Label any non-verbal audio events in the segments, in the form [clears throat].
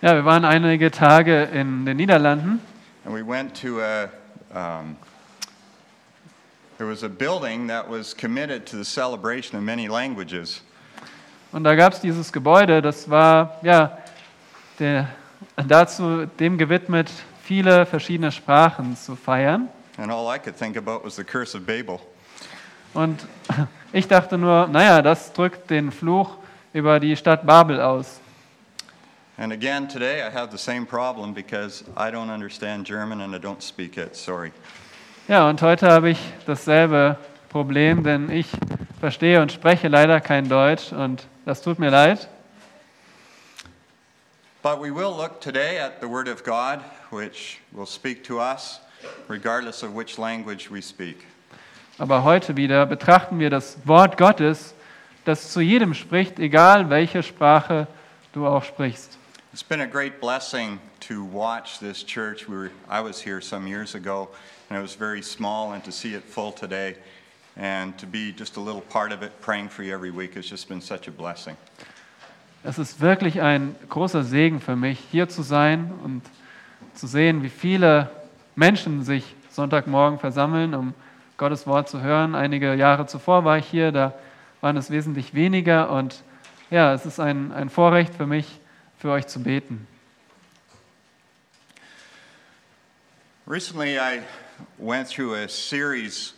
Ja, wir waren einige Tage in den Niederlanden and we went to a. Um, there was a building that was committed to the celebration of many languages. und da gab es dieses Gebäude, das war ja der, dazu dem gewidmet, viele verschiedene Sprachen zu feiern. And all I could think about was the curse of Babel. Und [laughs] ich dachte nur, naja, das drückt den Fluch über die Stadt Babel aus. And again, today I have the same problem because I don't understand German and I don't speak it. Sorry. Ja, und heute habe ich dasselbe Problem, denn ich verstehe und spreche leider kein Deutsch und das tut mir leid. But we will look today at the Word of God, which will speak to us regardless of which language we speak. Aber heute wieder betrachten wir das Wort Gottes, das zu jedem spricht, egal welche Sprache du auch sprichst. It's been a great blessing to watch this church. We were, I was here some years ago, and it was very small, and to see it full today and to be just a little part of it, praying for you every week, has just been such a blessing. Es ist wirklich ein großer Segen für mich, hier zu sein und zu sehen, wie viele Menschen sich Sonntagmorgen versammeln, um Gottes Wort zu hören. Einige Jahre zuvor war ich hier, da waren es wesentlich weniger und ja, es ist ein, ein Vorrecht für mich, für euch zu beten. Recently, I went through a series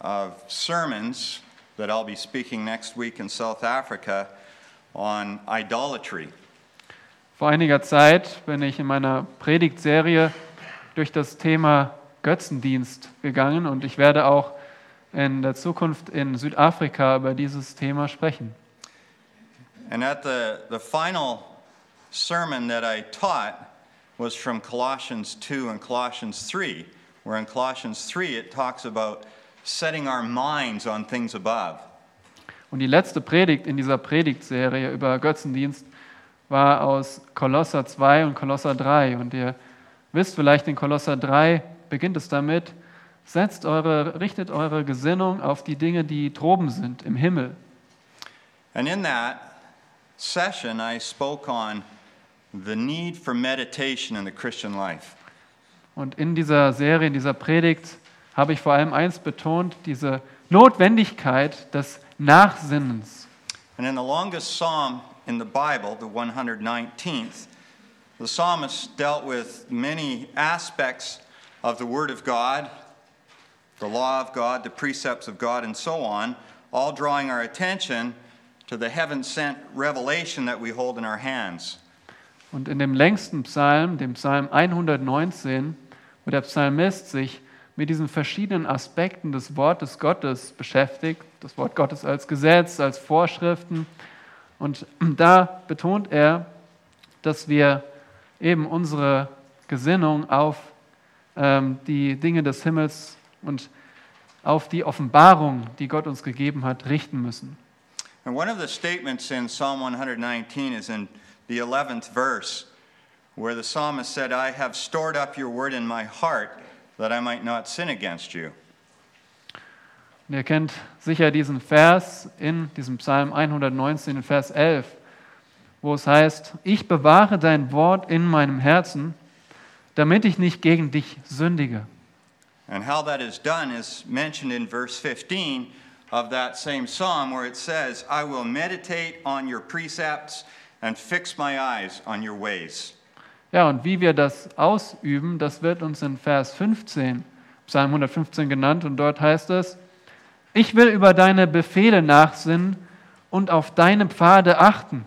of sermons that I'll be speaking next week in South Africa on idolatry. Vor einiger Zeit bin ich in meiner Predigtserie durch das Thema Götzendienst gegangen und ich werde auch in der Zukunft in Südafrika über dieses Thema sprechen. And at the, the final sermon that I taught was from Colossians 2 and Colossians 3, where in Colossians 3 it talks about setting our minds on things above. Und die letzte Predigt in dieser Predigtserie über Götzendienst war aus Kolosser 2 und Kolosser 3. Und ihr wisst vielleicht, in Kolosser 3 beginnt es damit, setzt eure, richtet eure Gesinnung auf die Dinge, die droben sind, im Himmel. And in that session, I spoke on the need for meditation in the Christian life. Und in dieser Serie, in dieser Predigt, habe ich vor allem eins betont, diese Notwendigkeit des Nachsinnens. And in the longest psalm in the Bible, the 119th, the psalmist dealt with many aspects of the Word of God, the law of God, the precepts of God, and so on, all drawing our attention to the heaven sent revelation that we hold in our hands. Und in dem längsten Psalm, dem Psalm 119, wo der Psalmist sich mit diesen verschiedenen Aspekten des Wortes Gottes beschäftigt, das Wort Gottes als Gesetz, als Vorschriften. Und da betont er, dass wir eben unsere Gesinnung auf ähm, die Dinge des Himmels und auf die Offenbarung, die Gott uns gegeben hat, richten müssen. And one of the statements in Psalm 119 is in the 11th verse, where the psalmist said, I have stored up your word in my heart that I might not sin against you. Und ihr kennt sicher diesen Vers in diesem Psalm 119, Vers 11, wo es heißt, ich bewahre dein Wort in meinem Herzen, damit ich nicht gegen dich sündige. And how that is done is mentioned in verse 15 of that same psalm, where it says, I will meditate on your precepts and fix my eyes on your ways. Ja, und wie wir das ausüben, das wird uns in Vers 15, Psalm 115 genannt, und dort heißt es, ich will über deine Befehle nachsinnen und auf deine Pfade achten.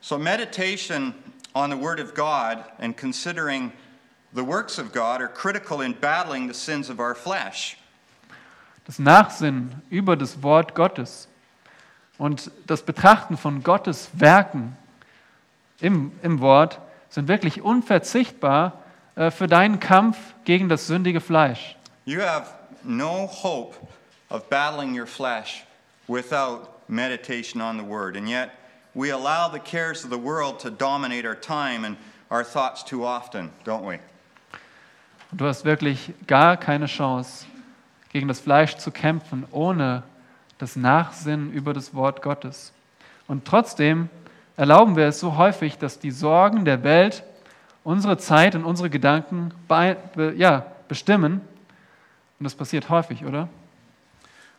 So, meditation on the Word of God and considering the works of God are critical in battling the sins of our flesh. Das Nachsinnen über das Wort Gottes und das Betrachten von Gottes Werken im, im Wort sind wirklich unverzichtbar äh, für deinen Kampf gegen das sündige Fleisch. You have no hope of battling your flesh without meditation on the Word. And yet, we allow the cares of the world to dominate our time and our thoughts too often, don't we? Du hast wirklich gar keine Chance, gegen das Fleisch zu kämpfen, ohne das Nachsinnen über das Wort Gottes. Und trotzdem erlauben wir es so häufig, dass die Sorgen der Welt unsere Zeit und unsere Gedanken ja, bestimmen. Und das passiert häufig, oder?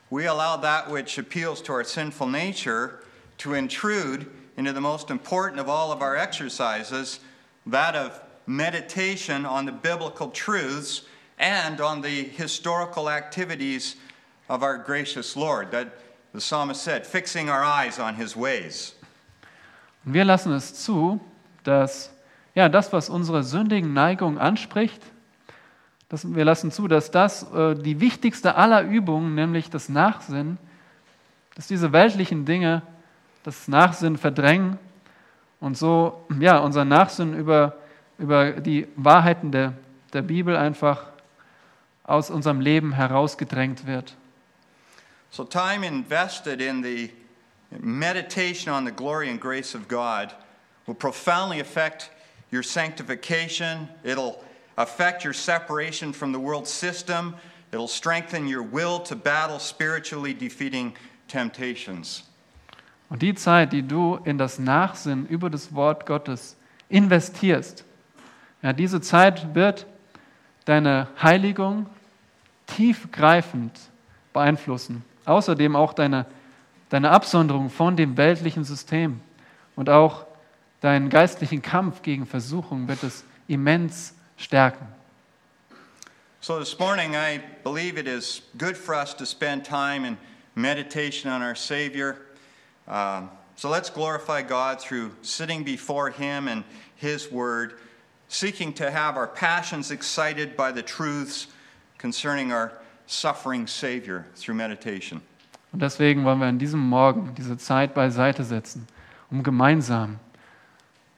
We allow that which appeals to our sinful nature to intrude into the most important of all of our exercises, that of meditation on the biblical truths and on the historical activities of our gracious Lord. That the psalmist said, fixing our eyes on his ways. Und wir lassen es zu, dass ja, das, was unsere sündigen Neigungen anspricht, dass wir lassen zu, dass das äh, die wichtigste aller Übungen, nämlich das Nachsinnen, dass diese weltlichen Dinge das Nachsinnen verdrängen und so ja, unser Nachsinnen über, über die Wahrheiten der, der Bibel einfach aus unserem Leben herausgedrängt wird. So time invested in the meditation on the glory and grace of God will profoundly affect your sanctification. It'll affect your separation from the world system. It'll strengthen your will to battle spiritually defeating temptations. Und die Zeit, die du in das Nachsinnen über das Wort Gottes investierst, ja, diese Zeit wird deine Heiligung tiefgreifend beeinflussen. Außerdem auch deine, deine Absonderung von dem weltlichen System und auch deinen geistlichen Kampf gegen Versuchung wird es immens stärken. So this morning, I believe it is good for us to spend time in meditation on our Savior. Um, so let's glorify God through sitting before Him and His Word, seeking to have our passions excited by the truths concerning our suffering Savior through meditation. Und deswegen wollen wir an diesem Morgen diese Zeit beiseite setzen, um gemeinsam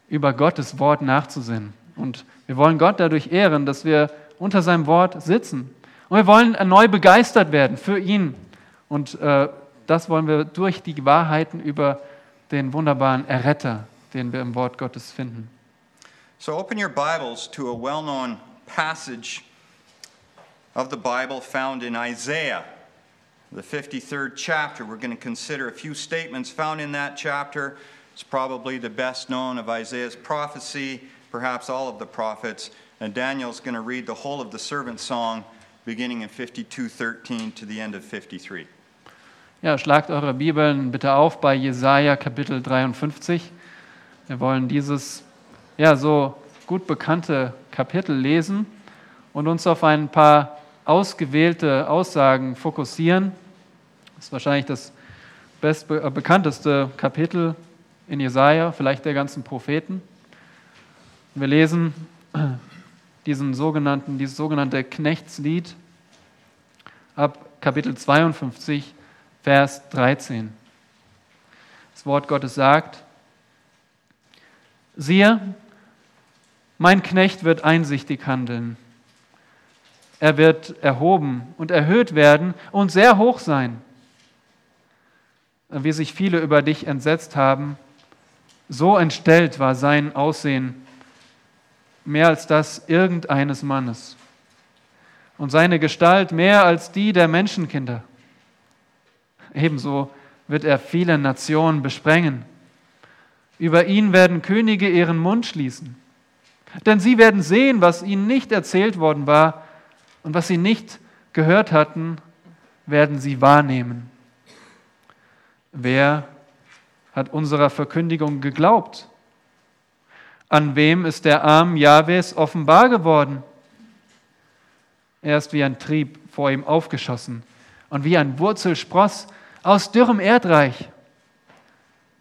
über Gottes Wort nachzusinnen. Und wir wollen Gott dadurch ehren, dass wir unter seinem Wort sitzen. Und wir wollen neu begeistert werden für ihn. Und äh, das wollen wir durch die Wahrheiten über den wunderbaren Erretter, den wir im Wort Gottes finden. So open your Bibles to a well-known passage of the Bible found in Isaiah, the 53rd chapter. We're going to consider a few statements found in that chapter. It's probably the best known of Isaiah's prophecy perhaps all of the prophets. And Daniel's going to read the whole of the servant song beginning in 52:13 to the end of 53. Ja, schlagt eure Bibeln bitte auf bei Jesaja Kapitel 53. Wir wollen dieses ja so gut bekannte Kapitel lesen und uns auf ein paar ausgewählte Aussagen fokussieren. Das ist wahrscheinlich das äh, bekannteste Kapitel in Jesaja, vielleicht der ganzen Propheten. Wir lesen diesen sogenannten, dieses sogenannte Knechtslied ab Kapitel 52, Vers 13. Das Wort Gottes sagt, siehe, mein Knecht wird einsichtig handeln. Er wird erhoben und erhöht werden und sehr hoch sein. Wie sich viele über dich entsetzt haben, so entstellt war sein Aussehen mehr als das irgendeines Mannes und seine Gestalt mehr als die der Menschenkinder. Ebenso wird er viele Nationen besprengen. Über ihn werden Könige ihren Mund schließen, denn sie werden sehen, was ihnen nicht erzählt worden war und was sie nicht gehört hatten, werden sie wahrnehmen. Wer hat unserer Verkündigung geglaubt? An wem ist der Arm Jahwes offenbar geworden? Er ist wie ein Trieb vor ihm aufgeschossen und wie ein Wurzelspross aus dürrem Erdreich.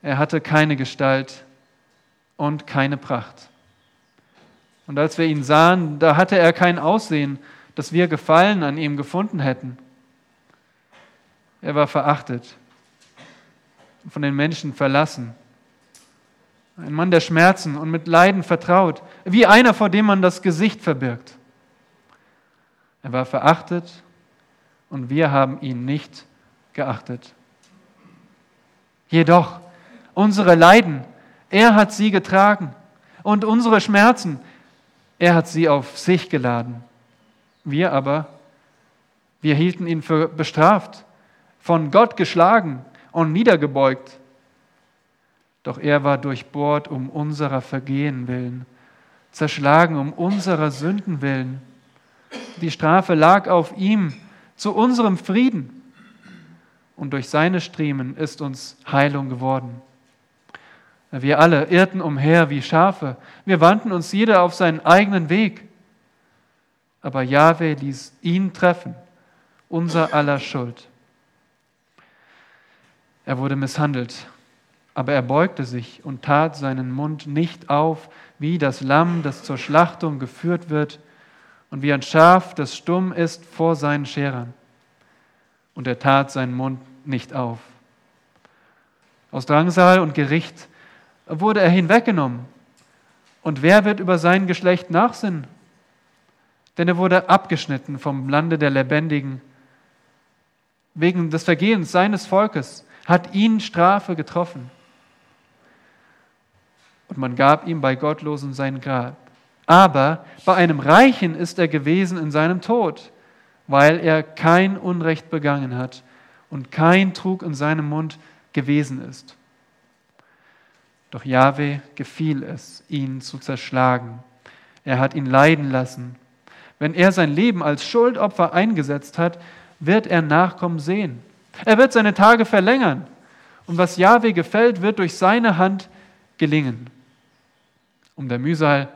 Er hatte keine Gestalt und keine Pracht. Und als wir ihn sahen, da hatte er kein Aussehen, dass wir Gefallen an ihm gefunden hätten. Er war verachtet, von den Menschen verlassen ein Mann der Schmerzen und mit Leiden vertraut, wie einer, vor dem man das Gesicht verbirgt. Er war verachtet und wir haben ihn nicht geachtet. Jedoch, unsere Leiden, er hat sie getragen und unsere Schmerzen, er hat sie auf sich geladen. Wir aber, wir hielten ihn für bestraft, von Gott geschlagen und niedergebeugt. Doch er war durchbohrt um unserer Vergehen willen, zerschlagen um unserer Sünden willen. Die Strafe lag auf ihm zu unserem Frieden. Und durch seine Striemen ist uns Heilung geworden. Wir alle irrten umher wie Schafe. Wir wandten uns jeder auf seinen eigenen Weg. Aber Jahwe ließ ihn treffen, unser aller Schuld. Er wurde misshandelt, aber er beugte sich und tat seinen Mund nicht auf, wie das Lamm, das zur Schlachtung geführt wird, und wie ein Schaf, das stumm ist vor seinen Scherern. Und er tat seinen Mund nicht auf. Aus Drangsal und Gericht wurde er hinweggenommen. Und wer wird über sein Geschlecht nachsinnen? Denn er wurde abgeschnitten vom Lande der Lebendigen. Wegen des Vergehens seines Volkes hat ihn Strafe getroffen. Und man gab ihm bei Gottlosen sein Grab. Aber bei einem Reichen ist er gewesen in seinem Tod, weil er kein Unrecht begangen hat und kein Trug in seinem Mund gewesen ist. Doch Jahwe gefiel es, ihn zu zerschlagen. Er hat ihn leiden lassen. Wenn er sein Leben als Schuldopfer eingesetzt hat, wird er Nachkommen sehen. Er wird seine Tage verlängern. Und was Jahwe gefällt, wird durch seine Hand gelingen. Um der Mühsal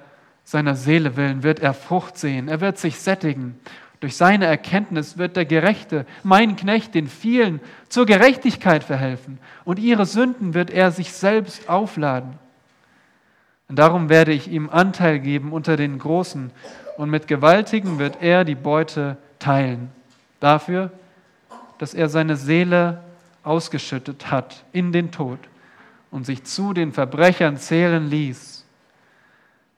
seiner Seele willen wird er Frucht sehen. Er wird sich sättigen. Durch seine Erkenntnis wird der Gerechte, mein Knecht, den vielen zur Gerechtigkeit verhelfen. Und ihre Sünden wird er sich selbst aufladen. Und darum werde ich ihm Anteil geben unter den Großen. Und mit Gewaltigen wird er die Beute teilen. Dafür, dass er seine Seele ausgeschüttet hat in den Tod und sich zu den Verbrechern zählen ließ.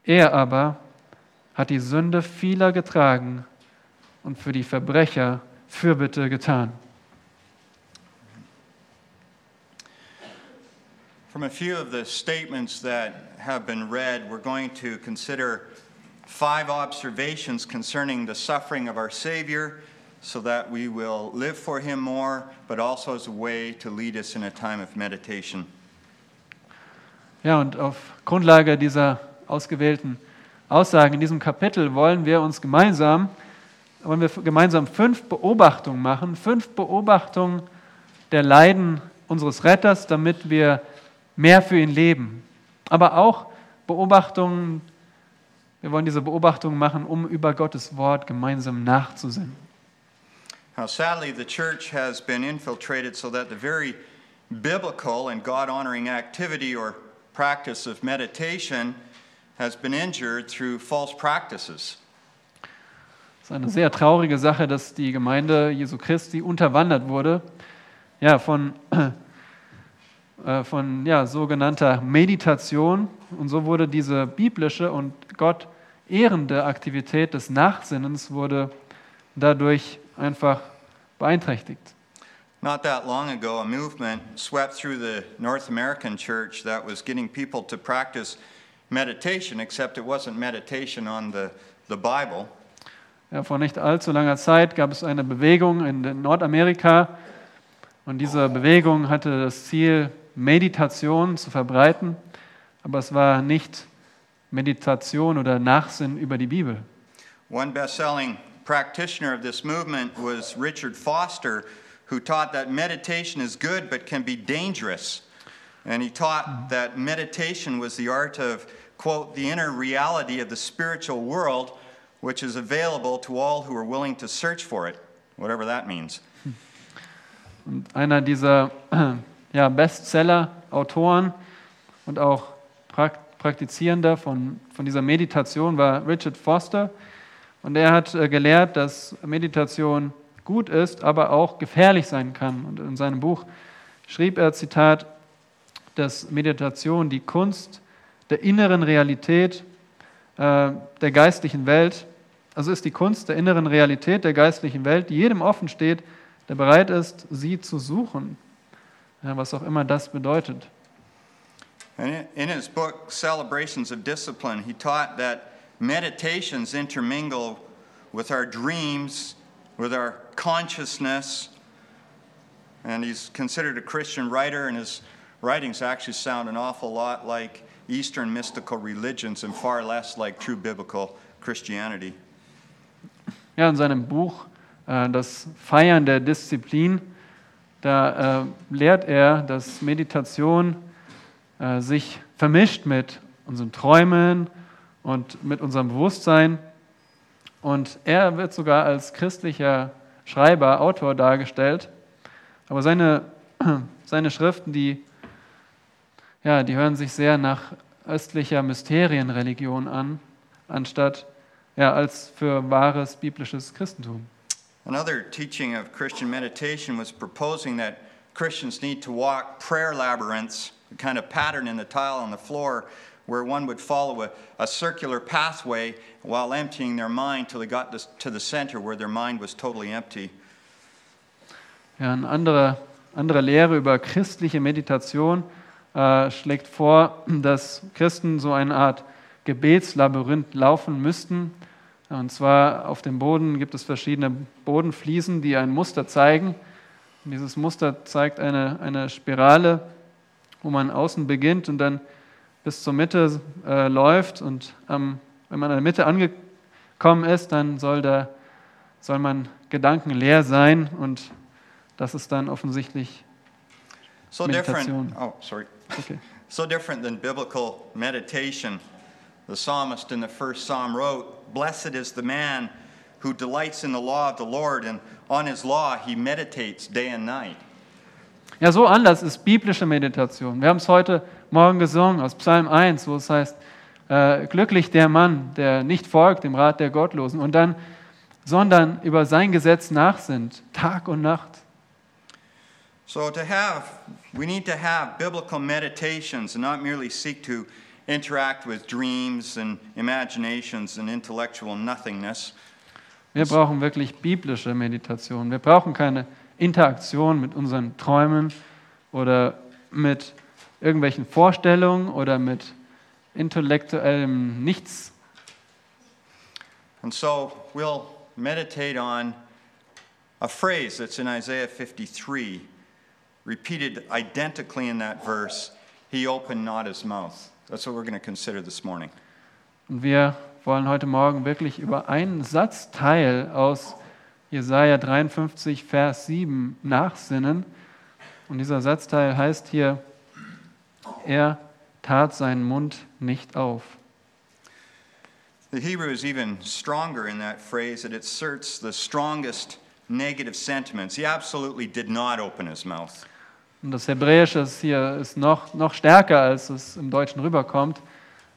Er aber hat die Sünde vieler getragen und für die Verbrecher Fürbitte getan. From a few of the statements that have been read, we're going to consider five observations concerning the suffering of our Savior so that we will live for Him more, but also as a way to lead us in a time of meditation. Ja, und auf Grundlage dieser ausgewählten Aussagen in diesem Kapitel wollen wir uns gemeinsam, wollen wir gemeinsam fünf Beobachtungen machen, fünf Beobachtungen der Leiden unseres Retters, damit wir mehr für ihn leben. Aber auch Beobachtungen, wir wollen diese Beobachtungen machen, um über Gottes Wort gemeinsam nachzusinnen. Now, sadly, the church has been infiltrated so that the very biblical and God honoring activity or practice of meditation has been injured through false practices. Es ist eine sehr traurige Sache, dass die Gemeinde Jesu Christi unterwandert wurde ja, von, [clears throat] äh, von ja, sogenannter Meditation. Und so wurde diese biblische und Gott ehrende Aktivität des Nachsinnens wurde dadurch einfach beeinträchtigt. Not that long ago, a movement swept through the North American church that was getting people to practice meditation, except it wasn't meditation on the, the Bible. Ja, vor nicht allzu langer Zeit gab es eine Bewegung in Nordamerika und diese Bewegung hatte das Ziel, Meditation zu verbreiten, aber es war nicht Meditation oder Nachsinn über die Bibel. One best selling practitioner of this movement was Richard Foster, who taught that meditation is good but can be dangerous. And he taught that meditation was the art of, quote, the inner reality of the spiritual world, which is available to all who are willing to search for it, whatever that means. Und einer dieser [clears throat] ja, Bestseller-Autoren und auch Praktizierender von, von dieser Meditation war Richard Foster. Und er hat äh, gelehrt, dass Meditation gut ist, aber auch gefährlich sein kann. Und in seinem Buch schrieb er, Zitat, dass Meditation die Kunst der inneren Realität äh, der geistlichen Welt, also ist die Kunst der inneren Realität der geistlichen Welt, die jedem offen steht, der bereit ist, sie zu suchen, ja, was auch immer das bedeutet. In his book, Celebrations of Discipline, he taught that meditations intermingle with our dreams, with our consciousness, And he's considered a Christian writer, and his writings actually sound an awful lot like Eastern mystical religions and far less like true biblical Christianity. Ja, in seinem Buch äh, Das Feiern der Disziplin, da äh, lehrt er, dass Meditation äh, sich vermischt mit unseren Träumen und mit unserem Bewusstsein. Und er wird sogar als christlicher Schreiber, Autor dargestellt. Aber seine, [clears throat] seine Schriften, die, ja, die hören sich sehr nach östlicher Mysterienreligion an, anstatt ja, als für wahres biblisches Christentum. Another teaching of Christian meditation was proposing that Christians need to walk prayer labyrinths, a kind of pattern in the tile on the floor, where one would follow a, a circular pathway while emptying their mind till they got this, to the center where their mind was totally empty. Ja, eine andere, andere Lehre über christliche Meditation äh, schlägt vor, dass Christen so eine Art Gebetslabyrinth laufen müssten. Und zwar auf dem Boden gibt es verschiedene Bodenfliesen, die ein Muster zeigen. Und dieses Muster zeigt eine, eine Spirale, wo man außen beginnt und dann bis zur Mitte äh, läuft. Und ähm, wenn man an der Mitte angekommen ist, dann soll, der, soll man gedankenleer sein und das ist dann offensichtlich So Meditation. different. Oh, sorry. Okay. [laughs] So different than biblical meditation. The psalmist in the first psalm wrote, Blessed is the man who delights in the law of the Lord, and on his law he meditates day and night. Ja, so anders ist biblische Meditation. Wir haben es heute Morgen gesungen aus Psalm 1, wo es heißt, äh, glücklich der Mann, der nicht folgt dem Rat der Gottlosen und dann, sondern über sein Gesetz nachsinnt, Tag und Nacht. So to have, we need to have biblical meditations and not merely seek to interact with dreams and imaginations and intellectual nothingness. Wir brauchen wirklich biblische Meditation. Wir brauchen keine Interaktion mit unseren Träumen oder mit irgendwelchen Vorstellungen oder mit intellektuellem Nichts. And so we'll meditate on a phrase that's in Isaiah 53, repeated identically in that verse He opened not his mouth. That's what we're going to consider this morning. Und wir wollen heute Morgen wirklich über einen Satzteil aus Jesaja 53, Vers 7 nachsinnen. Und dieser Satzteil heißt hier: Er tat seinen Mund nicht auf. The Hebrew is even stronger in that phrase, it asserts the strongest negative sentiments. He absolutely did not open his mouth. Und das Hebräische ist hier ist noch, noch stärker, als es im Deutschen rüberkommt.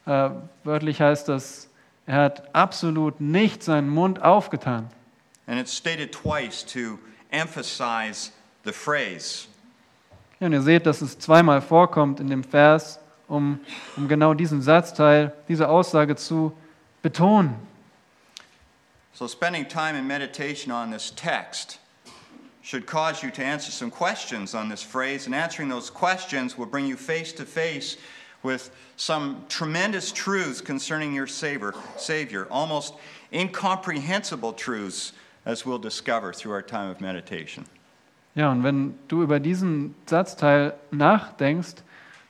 Äh, wörtlich heißt das, er hat absolut nicht seinen Mund aufgetan. And it's stated twice to emphasize the phrase. Ja, und ihr seht, dass es zweimal vorkommt in dem Vers, um, um genau diesen Satzteil, diese Aussage zu betonen. So, spending time in meditation on this text should cause you to answer some questions on this phrase, and answering those questions will bring you face to face with some tremendous truths concerning your Savior, Savior, almost incomprehensible truths, as we'll discover through our time of meditation. Ja, und wenn du über diesen Satzteil nachdenkst,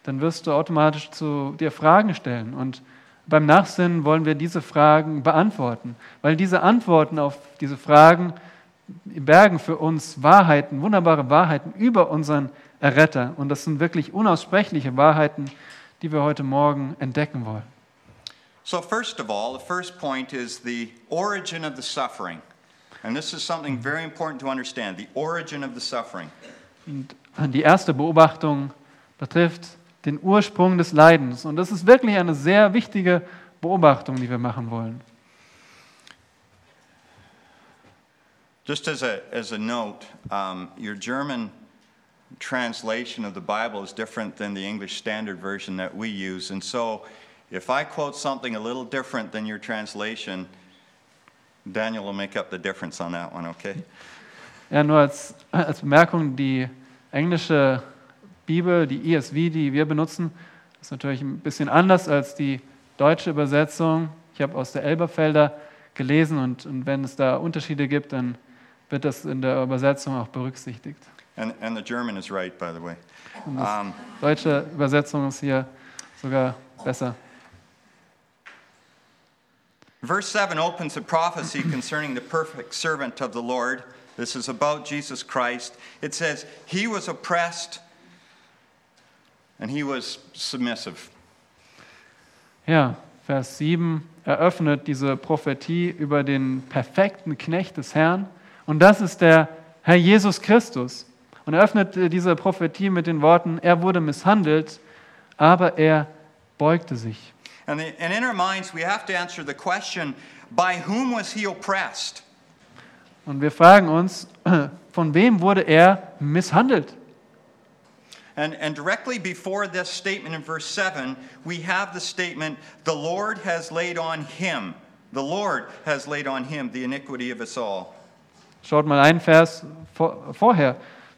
dann wirst du automatisch zu dir Fragen stellen. Und beim Nachsinnen wollen wir diese Fragen beantworten, weil diese Antworten auf diese Fragen bergen für uns Wahrheiten, wunderbare Wahrheiten über unseren Erretter. Und das sind wirklich unaussprechliche Wahrheiten, die wir heute Morgen entdecken wollen. So, first of all, the first point is the origin of the suffering. And this is something very important to understand the origin of the suffering. Und die erste Beobachtung betrifft den Ursprung des Leidens. Und das ist wirklich eine sehr wichtige Beobachtung, die wir machen wollen. Just as a, as a note, um, your German translation of the Bible is different than the English Standard Version that we use. And so, if I quote something a little different than your translation, Daniel will make up the difference on that one, okay? Ja, nur als, als Bemerkung, die englische Bibel, die ESV, die wir benutzen, ist natürlich ein bisschen anders als die deutsche Übersetzung. Ich habe aus der Elberfelder gelesen und, und wenn es da Unterschiede gibt, dann wird das in der Übersetzung auch berücksichtigt. And, and the German is right, by the way. Um, deutsche Übersetzung ist hier sogar besser. Verse 7 opens a prophecy concerning the perfect servant of the Lord. This is about Jesus Christ. It says, He was oppressed and he was submissive. Ja, Vers 7 eröffnet diese Prophetie über den perfekten Knecht des Herrn. Und das ist der Herr Jesus Christus. Und er öffnet diese Prophetie mit den Worten, er wurde misshandelt, aber er beugte sich. And in our minds, we have to answer the question by whom was he oppressed? Und wir fragen uns, [clears throat] von wem wurde er misshandelt? And, and directly before this statement in verse 7, we have the statement, The Lord has laid on him, the Lord has laid on him the iniquity of us all. Schaut mal einen Vers vor, vorher.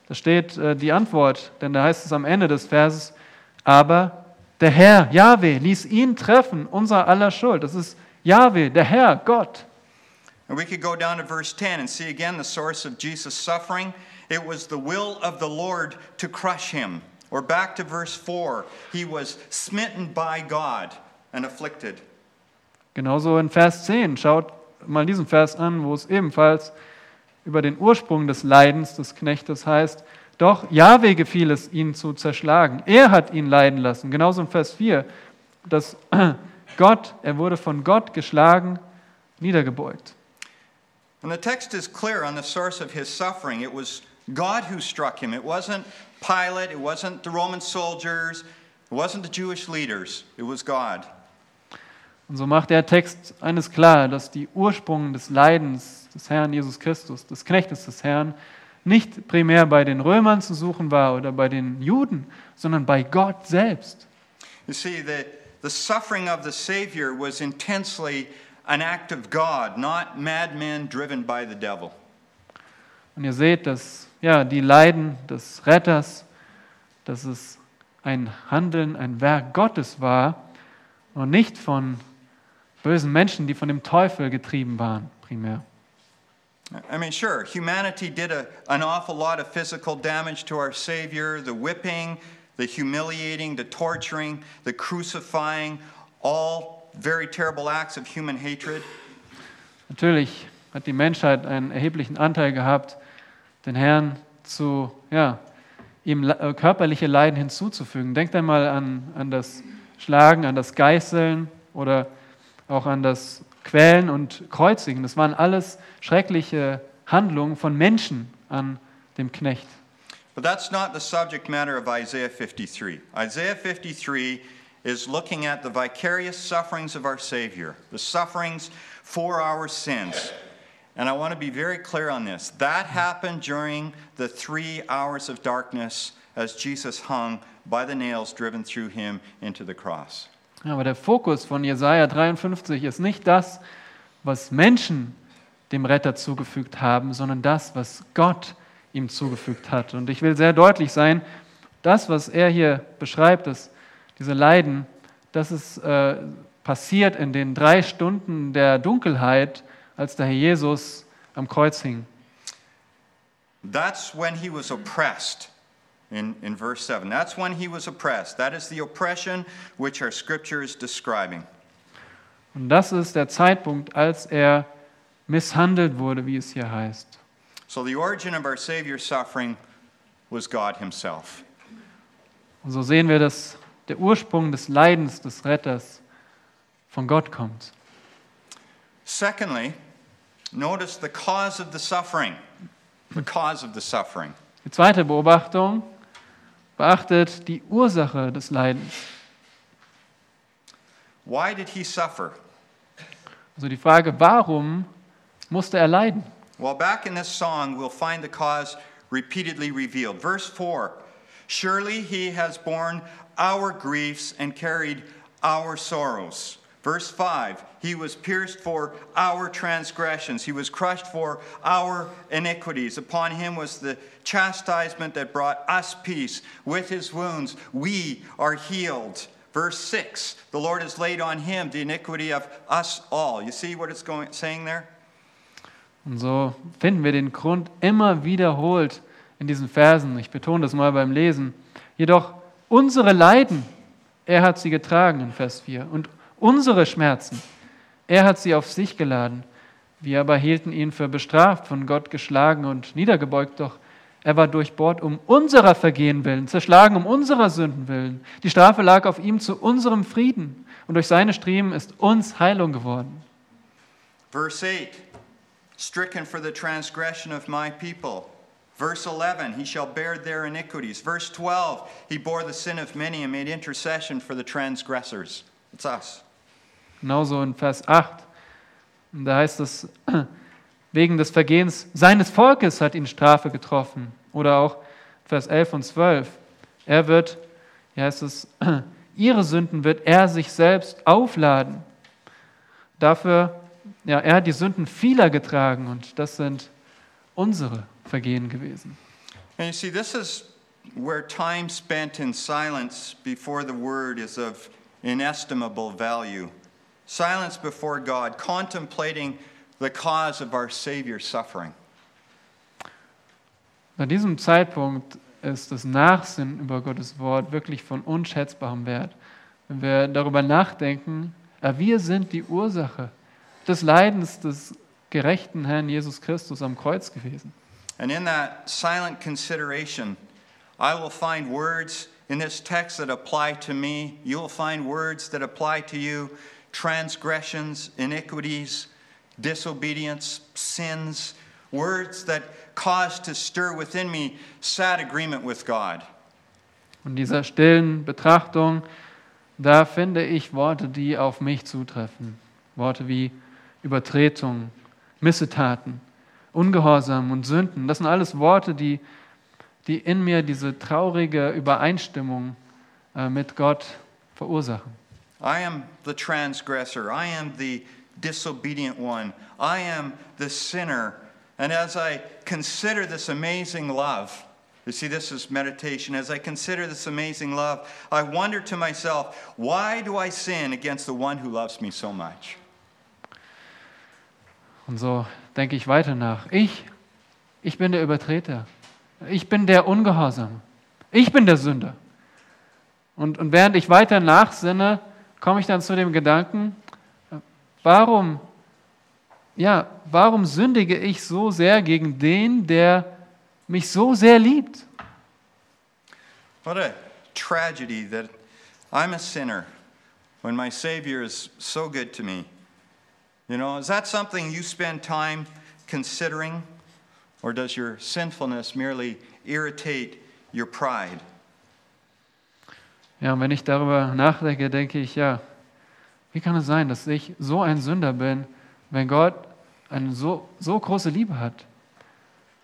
Da steht äh, die Antwort, denn da heißt es am Ende des Verses, aber der Herr, Yahweh, ließ ihn treffen, unser aller Schuld. Das ist Yahweh, der Herr, Gott. And we could go down to verse 10 and see again the source of Jesus' suffering. It was the will of the Lord to crush him. Or back to verse 4, he was smitten by God and afflicted. Genauso in Vers 10. Schaut mal diesen Vers an, wo es ebenfalls über den Ursprung des Leidens des Knechtes heißt, doch Jahwe gefiel es, ihn zu zerschlagen. Er hat ihn leiden lassen. Genauso in Vers 4, dass [clears throat] Gott, er wurde von Gott geschlagen, niedergebeugt. And the text is clear on the source of his suffering. It was God who struck him. It wasn't Pilate, it wasn't the Roman soldiers, it wasn't the Jewish leaders, it was God. Und so macht der Text eines klar, dass die Ursprung des Leidens des Herrn Jesus Christus, des Knechtes des Herrn, nicht primär bei den Römern zu suchen war oder bei den Juden, sondern bei Gott selbst. You see, the, the suffering of the Savior was intensely an act of God, not madmen driven by the devil. Und ihr seht, dass ja, die Leiden des Retters, dass es ein Handeln, ein Werk Gottes war und nicht von bösen Menschen, die von dem Teufel getrieben waren, primär. I mean, sure, humanity did a, an awful lot of physical damage to our Savior the whipping, the humiliating, the torturing, the crucifying, all very terrible acts of human hatred. Natürlich hat die Menschheit einen erheblichen Anteil gehabt, den Herrn zu, ja, ihm äh, körperliche Leiden hinzuzufügen. Denkt einmal an, an das Schlagen, an das Geißeln oder auch an das Quälen und Kreuzigen. Das waren alles schreckliche Handlungen von Menschen an dem Knecht. But that's not the subject matter of Isaiah 53. Isaiah 53 is looking at the vicarious sufferings of our Savior, the sufferings for our sins. And I want to be very clear on this. That happened during the three hours of darkness as Jesus hung by the nails driven through him into the cross. Aber der Fokus von Jesaja 53 ist nicht das, was Menschen dem Retter zugefügt haben, sondern das, was Gott ihm zugefügt hat. Und ich will sehr deutlich sein, das, was er hier beschreibt, dass diese Leiden, das ist äh, passiert in den drei Stunden der Dunkelheit, als der Herr Jesus am Kreuz hing. That's when he was oppressed. In, in verse 7. That's when he was oppressed. That is the oppression which our scripture is describing. Und das ist der Zeitpunkt, als er misshandelt wurde, wie es hier heißt. So the origin of our Savior's suffering was God Himself. Und so sehen wir, dass der Ursprung des Leidens des Retters von Gott kommt. Secondly, notice the cause of the suffering. The cause of the suffering. Die zweite Beobachtung beachtet die Ursache des Leidens. Why did he suffer? Also die Frage, warum musste er leiden? Well, back in this song, we'll find the cause repeatedly revealed. Verse 4 Surely he has borne our griefs and carried our sorrows. Verse 5 He was pierced for our transgressions, he was crushed for our iniquities. Upon him was the chastisement that brought us peace. With his wounds, we are healed. Verse 6 The Lord has laid on him the iniquity of us all. You see what it's going, saying there? Und so finden wir den Grund immer wiederholt in diesen Versen, ich betone das mal beim Lesen, jedoch unsere Leiden, er hat sie getragen in Vers 4 und unsere Schmerzen, er hat sie auf sich geladen. Wir aber hielten ihn für bestraft, von Gott geschlagen und niedergebeugt, doch er war durchbohrt um unserer Vergehen willen, zerschlagen um unserer Sünden willen. Die Strafe lag auf ihm zu unserem Frieden und durch seine Striemen ist uns Heilung geworden. Verse 8 stricken for the transgression of my people. Verse 11, he shall bear their iniquities. Verse 12, he bore the sin of many and made intercession for the transgressors. It's us. Genauso in Vers 8. Und da heißt es, [clears throat] wegen des Vergehens seines Volkes hat ihn Strafe getroffen. Oder auch Vers 11 und 12. Er wird, hier heißt es, [clears throat] ihre Sünden wird er sich selbst aufladen. Dafür, ja, er hat die Sünden vieler getragen und das sind unsere Vergehen gewesen. And you see, this is where time spent in silence before the word is of inestimable value. Silence before God, contemplating the cause of our Savior's suffering. Bei diesem Zeitpunkt ist das Nachsinnen über Gottes Wort wirklich von unschätzbarem Wert. Wenn wir darüber nachdenken, wir sind die Ursache des Leidens des gerechten Herrn Jesus Christus am Kreuz gewesen. And in that silent consideration, I will find words in this text that apply to me. You will find words that apply to you transgressions, iniquities, disobedience, sins, words that cause to stir within me sad agreement with God. Und dieser stillen Betrachtung, da finde ich Worte, die auf mich zutreffen. Worte wie Übertretung, Missetaten, Ungehorsam und Sünden. Das sind alles Worte, die, die in mir diese traurige Übereinstimmung äh, mit Gott verursachen. I am the transgressor. I am the disobedient one. I am the sinner. And as I consider this amazing love, you see, this is meditation. As I consider this amazing love, I wonder to myself, why do I sin against the one who loves me so much? Und so denke ich weiter nach. Ich, ich bin der Übertreter. Ich bin der Ungehorsame. Ich bin der Sünder. Und, und während ich weiter nachsinne, komme ich dann zu dem Gedanken, warum, ja, warum sündige ich so sehr gegen den, der mich so sehr liebt? What a tragedy that I'm a sinner when my Savior is so good to me. You know, is that something you spend time considering? Or does your sinfulness merely irritate your pride? Ja, und wenn ich darüber nachdenke, denke ich, ja, wie kann es sein, dass ich so ein Sünder bin, wenn Gott eine so, so große Liebe hat?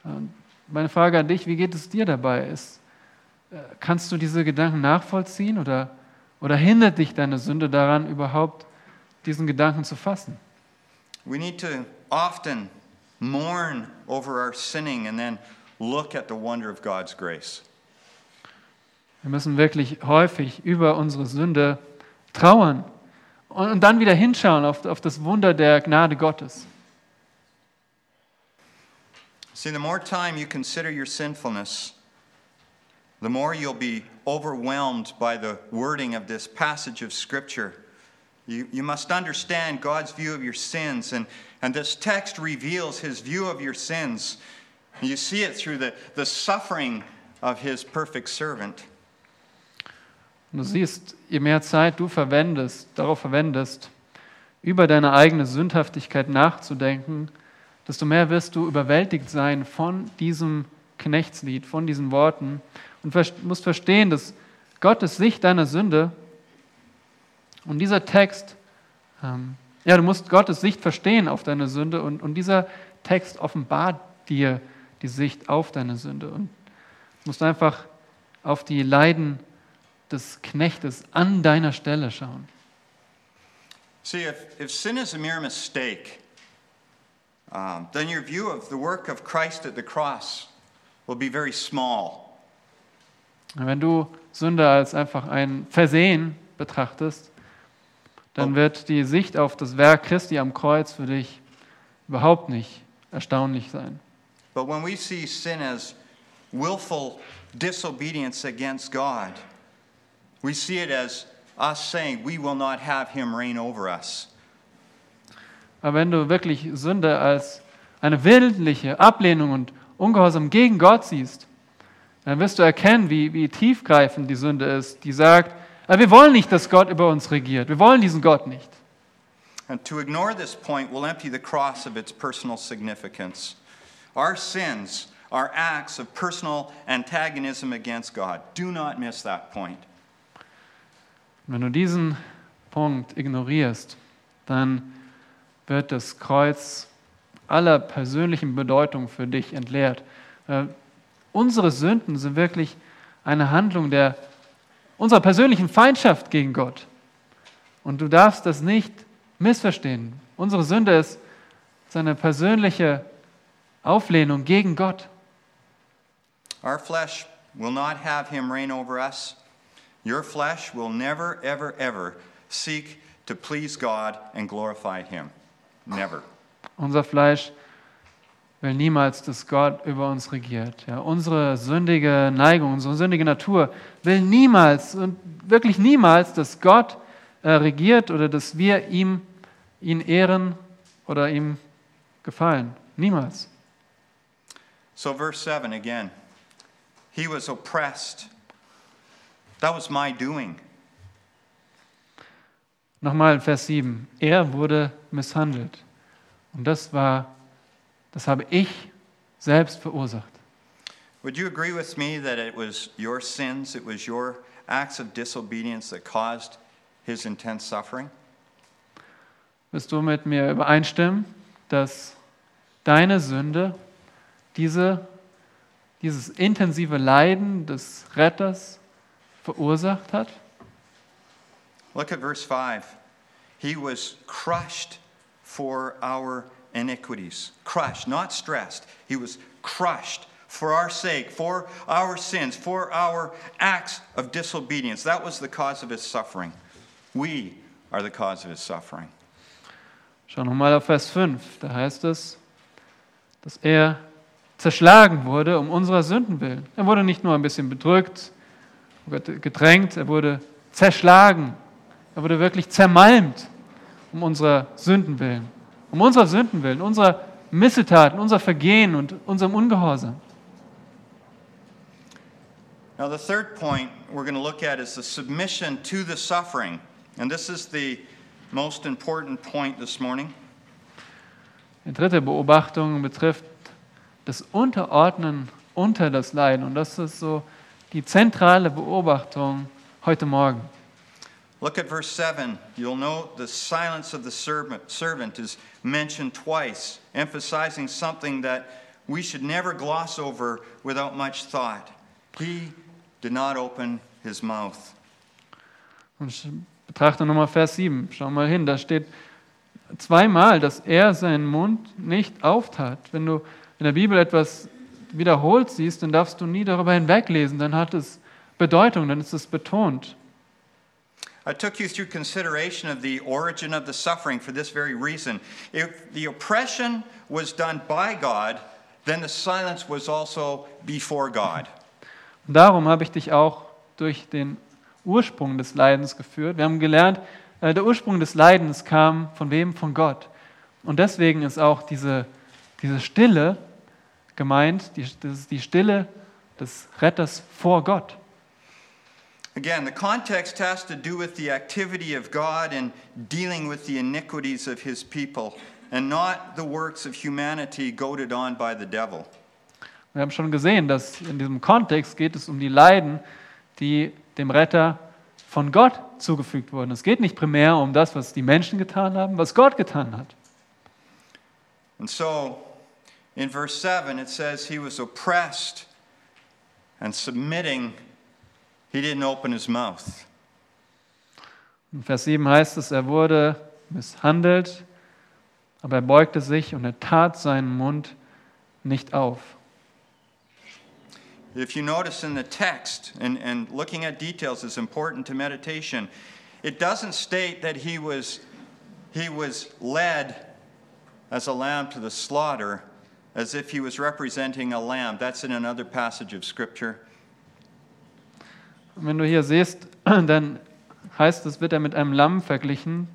Und meine Frage an dich, wie geht es dir dabei? Ist, äh, kannst du diese Gedanken nachvollziehen oder, oder hindert dich deine Sünde daran, überhaupt diesen Gedanken zu fassen? We need to often mourn over our sinning and then look at the wonder of God's grace. Wir müssen wirklich häufig über unsere Sünde trauern und, dann wieder hinschauen auf, auf das Wunder der Gnade Gottes. See, the more time you consider your sinfulness, the more you'll be overwhelmed by the wording of this passage of Scripture. You, you must understand God's view of your sins, and, and this text reveals his view of your sins. You see it through the, the suffering of his perfect servant. Du siehst, je mehr Zeit du verwendest, darauf verwendest, über deine eigene Sündhaftigkeit nachzudenken, desto mehr wirst du überwältigt sein von diesem Knechtslied, von diesen Worten und musst verstehen, dass Gottes Sicht deiner Sünde und dieser Text, ähm, ja, du musst Gottes Sicht verstehen auf deine Sünde und, und dieser Text offenbart dir die Sicht auf deine Sünde und du musst einfach auf die Leiden des Knechtes an deiner Stelle schauen. See, if, if sin is a mere mistake, um, then your view of the work of Christ at the cross will be very small. Wenn du Sünde als einfach ein Versehen betrachtest, dann wird die Sicht auf das Werk Christi am Kreuz für dich überhaupt nicht erstaunlich sein. But when we see sin as willful disobedience against God. We see it as us saying, We will not have him reign over us. Aber wenn du wirklich Sünde als eine willentliche Ablehnung und Ungehorsam gegen Gott siehst, dann wirst du erkennen, wie, wie tiefgreifend die Sünde ist, die sagt, "Ah, wir wollen nicht, dass Gott über uns regiert. Wir wollen diesen Gott nicht. And to ignore this point will empty the cross of its personal significance. Our sins are acts of personal antagonism against God. Do not miss that point. Wenn du diesen Punkt ignorierst, dann wird das Kreuz aller persönlichen Bedeutung für dich entleert. Unsere Sünden sind wirklich eine Handlung der unserer persönlichen Feindschaft gegen Gott. Und du darfst das nicht missverstehen. Unsere Sünde ist seine persönliche Auflehnung gegen Gott. Our flesh will not have him reign over us. Your flesh will never, ever, ever seek to please God and glorify him. Never. Unser Fleisch will niemals, dass Gott über uns regiert. Ja, unsere sündige Neigung, unsere sündige Natur will niemals und wirklich niemals, dass Gott äh, regiert oder dass wir ihm, ihn ehren oder ihm gefallen. Niemals. So, verse 7 again. He was oppressed. That was my doing. Nochmal Vers 7. Er wurde misshandelt. Und das war, das habe ich selbst verursacht. Would you agree with me that it was your sins, it was your acts of disobedience that caused his intense suffering? Wirst du mit mir übereinstimmen, dass deine Sünde diese, dieses intensive Leiden des Retters verursacht hat? Look at verse 5. He was crushed for our iniquities. Crushed, not stressed. He was crushed for our sake, for our sins, for our acts of disobedience. That was the cause of his suffering. We are the cause of his suffering. Schau nochmal auf Vers 5. Da heißt es, dass er zerschlagen wurde um unserer Sünden willen. Er wurde nicht nur ein bisschen bedrückt, gedrängt, er wurde zerschlagen. Er wurde wirklich zermalmt um unserer Sünden willen. Um unserer Sünden willen, unserer Missetaten, unser Vergehen und unserem Ungehorsam. Now, the third point we're going to look at is the submission to the suffering. And this is the most important point this morning. Die dritte Beobachtung betrifft das Unterordnen unter das Leiden. Und das ist so die zentrale Beobachtung heute Morgen. Look at verse 7. You'll note the silence of the servant, servant is mentioned twice, emphasizing something that we should never gloss over without much thought. He did not open his mouth. Und betrachte nochmal Vers 7. Schau mal hin, da steht zweimal, dass er seinen Mund nicht auftat. Wenn du in der Bibel etwas wiederholt siehst, dann darfst du nie darüber hinweglesen. Dann hat es Bedeutung, dann ist es betont. I took you through consideration of the origin of the suffering for this very reason. If the oppression was done by God, then the silence was also before God. Darum habe ich dich auch durch den Ursprung des Leidens geführt. Wir haben gelernt, äh, der Ursprung des Leidens kam von wem? Von Gott. Und deswegen ist auch diese, diese Stille gemeint, die, das ist die Stille des Retters vor Gott. Again, the context has to do with the activity of God in dealing with the iniquities of his people and not the works of humanity goaded on by the devil. Wir haben schon gesehen, dass in diesem Kontext geht es um die Leiden, die dem Retter von Gott zugefügt wurden. Es geht nicht primär um das, was die Menschen getan haben, was Gott getan hat. And so, in verse 7, it says he was oppressed and submitting, he didn't open his mouth. In Vers 7 heißt es, er wurde misshandelt, aber er beugte sich und er tat seinen Mund nicht auf. If you notice in the text, and, and looking at details is important to meditation, it doesn't state that he was, he was led as a lamb to the slaughter, as if he was representing a lamb. That's in another passage of Scripture. Und wenn du hier siehst, [clears throat] dann heißt es, wird er mit einem Lamm verglichen.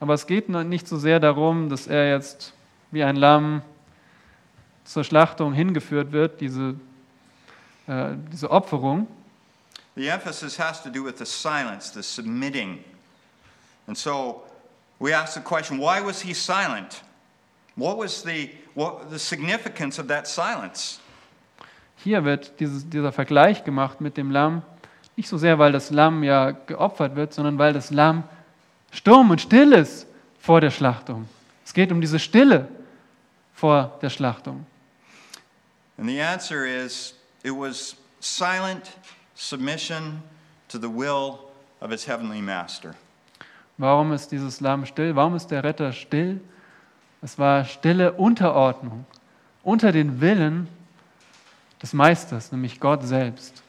Aber es geht nicht so sehr darum, dass er jetzt wie ein Lamm zur Schlachtung hingeführt wird, diese, äh, diese Opferung. The emphasis has to do with the silence, the submitting. And so we ask the question why was he silent? What was the, what, the significance of that silence? Hier wird dieses, dieser Vergleich gemacht mit dem Lamm, nicht so sehr, weil das Lamm ja geopfert wird, sondern weil das Lamm stumm und still ist vor der Schlachtung. Es geht um diese Stille vor der Schlachtung. And the answer is it was silent submission to the will of his heavenly master. Warum ist dieses Lamm still? Warum ist der Retter still? Es war stille Unterordnung unter den Willen des Meisters, nämlich Gott selbst.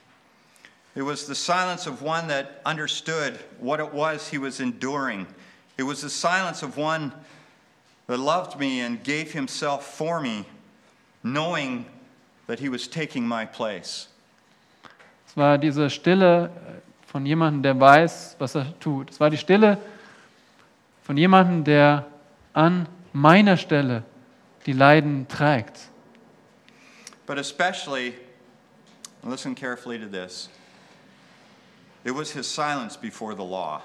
It was the silence of one that understood what it was he was enduring. It was the silence of one that loved me and gave himself for me, knowing that he was taking my place. Es war diese Stille äh, von jemandem, der weiß, was er tut. Es war die Stille von jemandem, der an meiner Stelle die Leiden trägt. But especially, listen carefully to this, it was his silence before the law.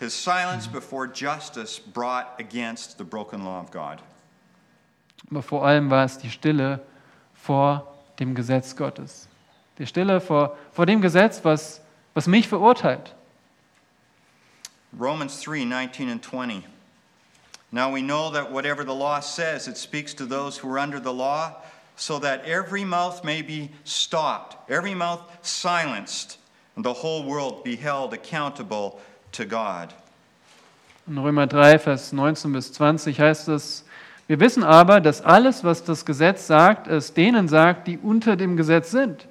His silence mm-hmm. before justice brought against the broken law of God. Aber vor allem war es die Stille vor dem Gesetz Gottes. Die Stille vor, vor dem Gesetz, was, was mich verurteilt. Romans 3 19 and 20. Now we know that whatever the law says, it speaks to those who are under the law, so that every mouth may be stopped, every mouth silenced, and the whole world be held accountable to God. In Römer 3, Vers 19 bis 20 heißt es, wir wissen aber, dass alles, was das Gesetz sagt, es denen sagt, die unter dem Gesetz sind,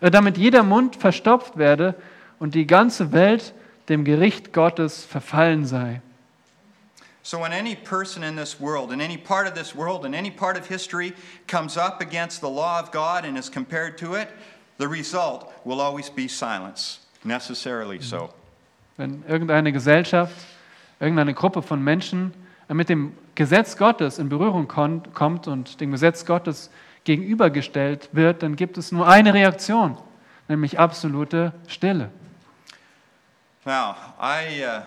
äh, damit jeder Mund verstopft werde und die ganze Welt dem Gericht Gottes verfallen sei. So, when any person in this world, in any part of this world, in any part of history comes up against the law of God and is compared to it, the result will always be silence, necessarily so. Wenn irgendeine Gesellschaft, irgendeine Gruppe von Menschen mit dem Gesetz Gottes in Berührung kommt und dem Gesetz Gottes gegenübergestellt wird, dann gibt es nur eine Reaktion, nämlich absolute Stille. Now, I, uh,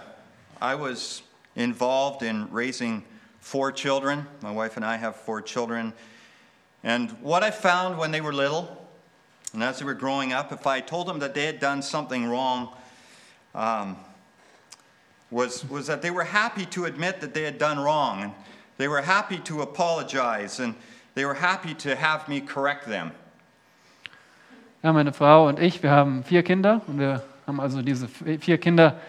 I was involved in raising four children. My wife and I have four children. And what I found when they were little, and as they were growing up, if I told them that they had done something wrong, um, was, was that they were happy to admit that they had done wrong. And they were happy to apologize. And they were happy to have me correct them. Ja, meine Frau und ich, wir haben vier Kinder und wir haben also diese vier Kinder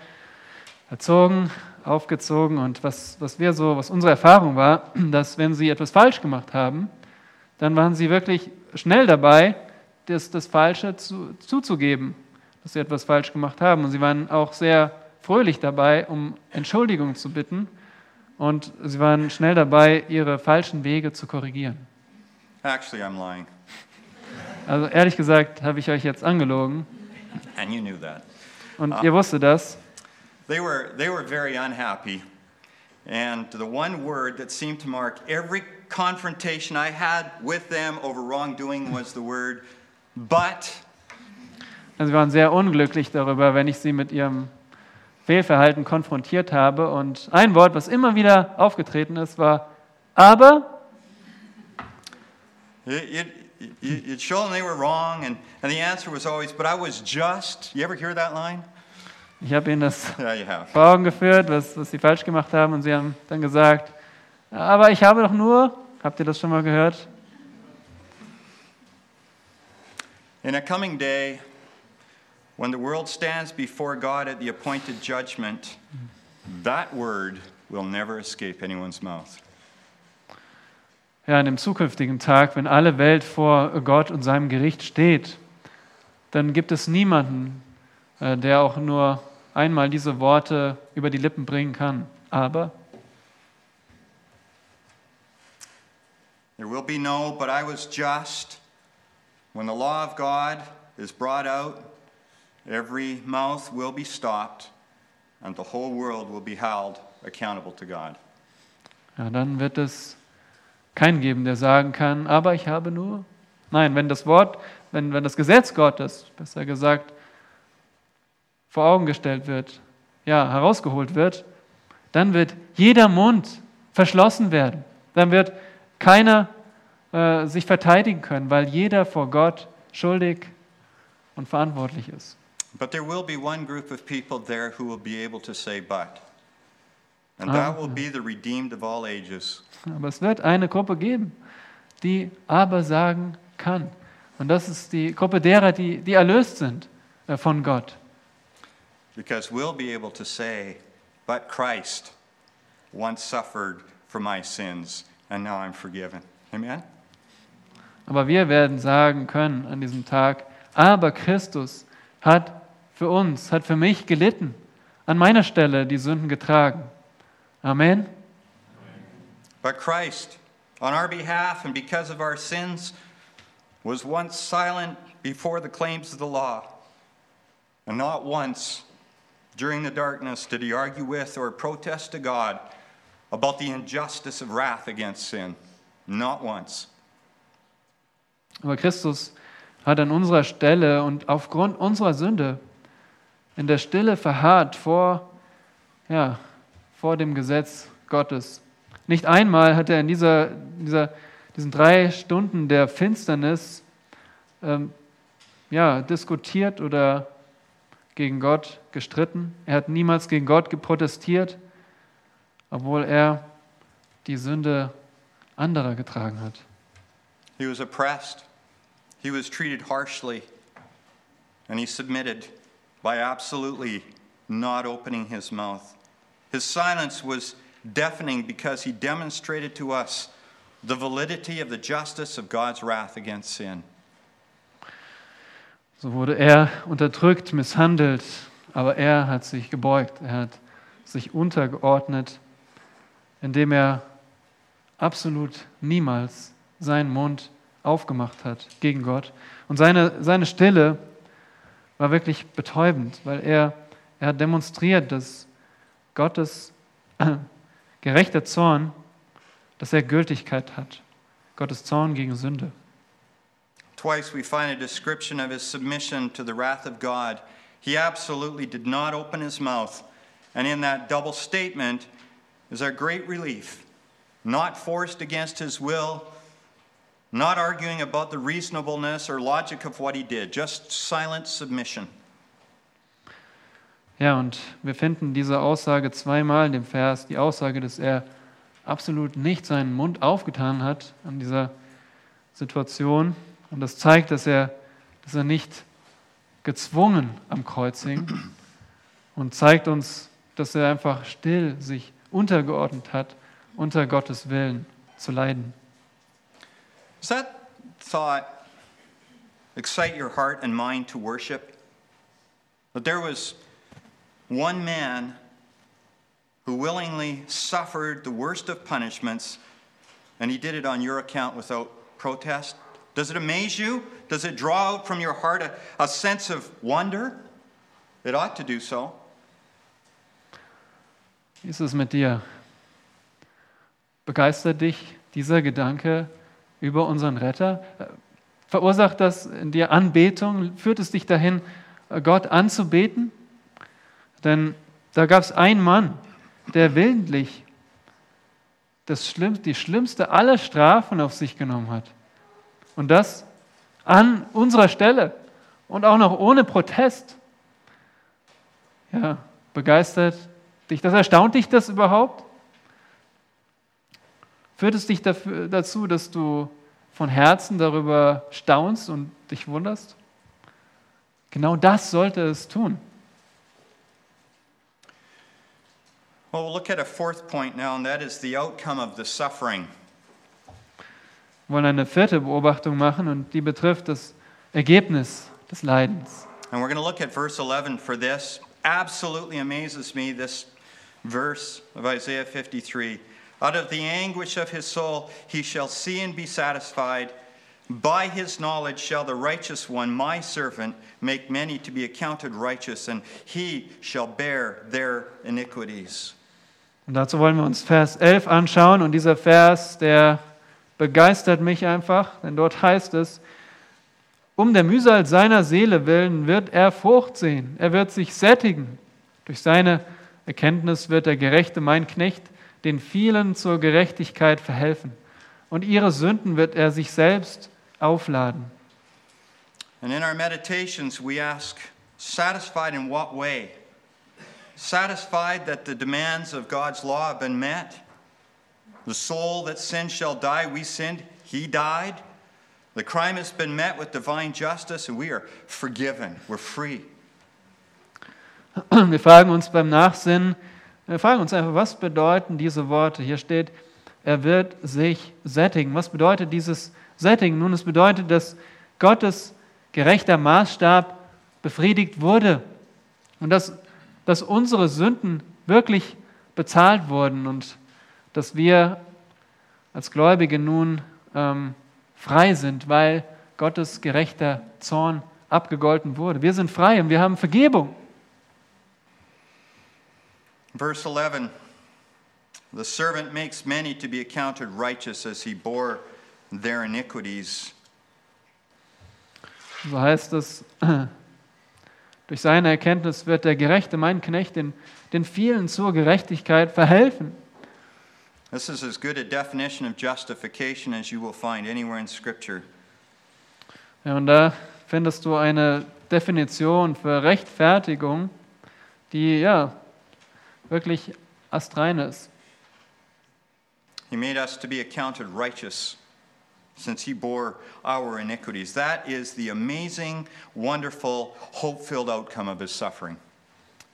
erzogen, aufgezogen und was, was wir so, was unsere Erfahrung war, [clears throat] dass wenn sie etwas falsch gemacht haben, dann waren sie wirklich schnell dabei, das, das Falsche zu, zuzugeben, dass sie etwas falsch gemacht haben. Und sie waren auch sehr fröhlich dabei, um Entschuldigung zu bitten und sie waren schnell dabei, ihre falschen Wege zu korrigieren. Actually, I'm lying. Also ehrlich gesagt habe ich euch jetzt angelogen And you knew that. und ihr wusstet das. They were, they were very unhappy. And the one word that seemed to mark every confrontation I had with them over wrongdoing was the word but. Also sie waren sehr unglücklich darüber, wenn ich sie mit ihrem Fehlverhalten konfrontiert habe. Und ein Wort, was immer wieder aufgetreten ist, war aber. It, it, you, you'd show them they were wrong, and, and the answer was always, but I was just. You ever hear that line? Ich habe ihnen das Yeah, vor Augen geführt, was, was sie falsch gemacht haben. Und sie haben dann gesagt, aber ich habe doch nur, habt ihr das schon mal gehört? In a coming day, when the world stands before God at the appointed judgment, that word will never escape anyone's mouth. Ja, an dem zukünftigen Tag, wenn alle Welt vor Gott und seinem Gericht steht, dann gibt es niemanden, äh, der auch nur einmal diese Worte über die Lippen bringen kann. Aber There will be no, but I was just. When the law of God is brought out, every mouth will be stopped, and the whole world will be held accountable to God. Ja, dann wird es keinen geben, der sagen kann, aber ich habe nur. Nein, wenn das Wort, wenn, wenn das Gesetz Gottes, besser gesagt, vor Augen gestellt wird, ja, herausgeholt wird, dann wird jeder Mund verschlossen werden. Dann wird keiner äh, sich verteidigen können, weil jeder vor Gott schuldig und verantwortlich ist. But there will be one group of people there who will be able to say, but. And Ah. that will be the redeemed of all ages. Aber es wird eine Gruppe geben, die aber sagen kann. Und das ist die Gruppe derer, die, die erlöst sind äh, von Gott. Because we'll be able to say, but Christ once suffered for my sins, and now I'm forgiven. Amen? Aber wir werden sagen können an diesem Tag, aber Christus hat für uns, hat für mich gelitten, an meiner Stelle die Sünden getragen. Amen. But Christ, on our behalf and because of our sins, was once silent before the claims of the law. And not once during the darkness did he argue with or protest to God about the injustice of wrath against sin. Not once. Aber Christus hat an unserer Stelle und aufgrund unserer Sünde in der Stille verharrt vor, ja, vor dem Gesetz Gottes. Nicht einmal hat er in dieser, dieser, diesen drei Stunden der Finsternis ähm, ja, diskutiert oder gegen Gott gestritten. Er hat niemals gegen Gott geprotestiert, obwohl er die Sünde anderer getragen hat. He was oppressed, he was treated harshly, and he submitted by absolutely not opening his mouth. His silence was deafening because he demonstrated to us the validity of the justice of God's wrath against sin. So wurde er unterdrückt, misshandelt, aber er hat sich gebeugt, er hat sich untergeordnet, indem er absolut niemals seinen Mund aufgemacht hat gegen Gott. Und seine, seine Stille war wirklich betäubend, weil er, er hat demonstriert, dass Gottes äh, gerechter Zorn, dass er Gültigkeit hat. Gottes Zorn gegen Sünde. Twice we find a description of his submission to the wrath of God. He absolutely did not open his mouth. And in that double statement is our great relief. Not forced against his will, not arguing about the reasonableness or logic of what he did, just silent submission. Ja, und wir finden diese Aussage zweimal in dem Vers, die Aussage, dass er absolut nicht seinen Mund aufgetan hat an dieser Situation. Und das zeigt, dass er, dass er nicht gezwungen am Kreuz hing [clears throat] und zeigt uns, dass er einfach still sich untergeordnet hat, unter Gottes Willen zu leiden. Does that thought excite your heart and mind to worship? That there was one man who willingly suffered the worst of punishments, and he did it on your account without protest? Does it amaze you? Does it draw out from your heart a, a sense of wonder? It ought to do so. Wie ist es mit dir? Begeistert dich dieser Gedanke über unseren Retter? Verursacht das in dir Anbetung? Führt es dich dahin, Gott anzubeten? Denn da gab es einen Mann, der willentlich das Schlimm, die schlimmste aller Strafen auf sich genommen hat. Und das an unserer Stelle und auch noch ohne Protest. Ja, begeistert dich das? Erstaunt dich das überhaupt? Führt es dich dafür, dazu, dass du von Herzen darüber staunst und dich wunderst? Genau das sollte es tun. Well, we'll look at a fourth point now, and that is the outcome of the suffering. Wir wollen eine vierte Beobachtung machen und die betrifft das Ergebnis des Leidens. And we're going to look at verse 11 for this. Absolutely amazes me, this verse of Isaiah 53. Out of the anguish of his soul he shall see and be satisfied. By his knowledge shall the righteous one, my servant, make many to be accounted righteous, and he shall bear their iniquities. Und dazu wollen wir uns Vers 11 anschauen. Und dieser Vers, der begeistert mich einfach, denn dort heißt es, um der Mühsal seiner Seele willen wird er Frucht sehen, er wird sich sättigen. Durch seine Erkenntnis wird der Gerechte, mein Knecht, den vielen zur Gerechtigkeit verhelfen. Und ihre Sünden wird er sich selbst aufladen. And in our meditations, we ask, satisfied in what way? Satisfied that the demands of God's law have been met? The soul that sinned shall die. We sinned, he died. The crime has been met with divine justice, and we are forgiven. We're free. Wir fragen uns beim Nachsinnen, wir fragen uns einfach, was bedeuten diese Worte? Hier steht, er wird sich sättigen. Was bedeutet dieses Sättigen? Nun, es bedeutet, dass Gottes gerechter Maßstab befriedigt wurde und dass, dass unsere Sünden wirklich bezahlt wurden und dass wir als Gläubige nun ähm, frei sind, weil Gottes gerechter Zorn abgegolten wurde. Wir sind frei und wir haben Vergebung. Verse 11 The servant makes many to be accounted righteous as he bore their iniquities. So heißt es, [clears throat] durch seine Erkenntnis wird der Gerechte, mein Knecht, den, den vielen zur Gerechtigkeit verhelfen. This is as good a definition of justification as you will find anywhere in Scripture. Ja, und da findest du eine Definition für Rechtfertigung, die ja wirklich astrein ist. He made us to be accounted righteous since he bore our iniquities. That is the amazing, wonderful, hope filled outcome of his suffering.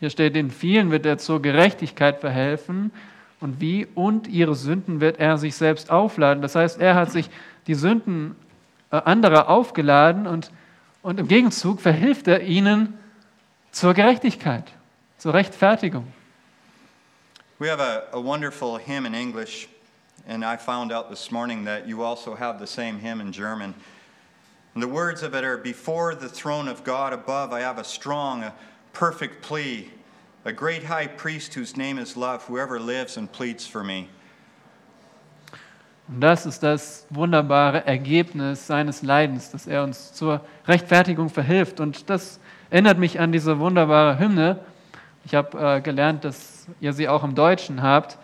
Hier steht, den vielen wird er zur Gerechtigkeit verhelfen und wie und ihre Sünden wird er sich selbst aufladen. Das heißt, er hat sich die Sünden äh, anderer aufgeladen und, und im Gegenzug verhilft er ihnen zur Gerechtigkeit, zur Rechtfertigung. We have a, a wonderful hymn in English, and I found out this morning that you also have the same hymn in German. And the words of it are Before the throne of God above, I have a strong, a perfect plea, a great high priest whose name is love, whoever lives and pleads for me. Und das ist das wunderbare Ergebnis seines Leidens, dass er uns zur Rechtfertigung verhilft. Und das erinnert mich an diese wunderbare Hymne. Ich habe äh, gelernt, dass ihr sie auch im Deutschen habt.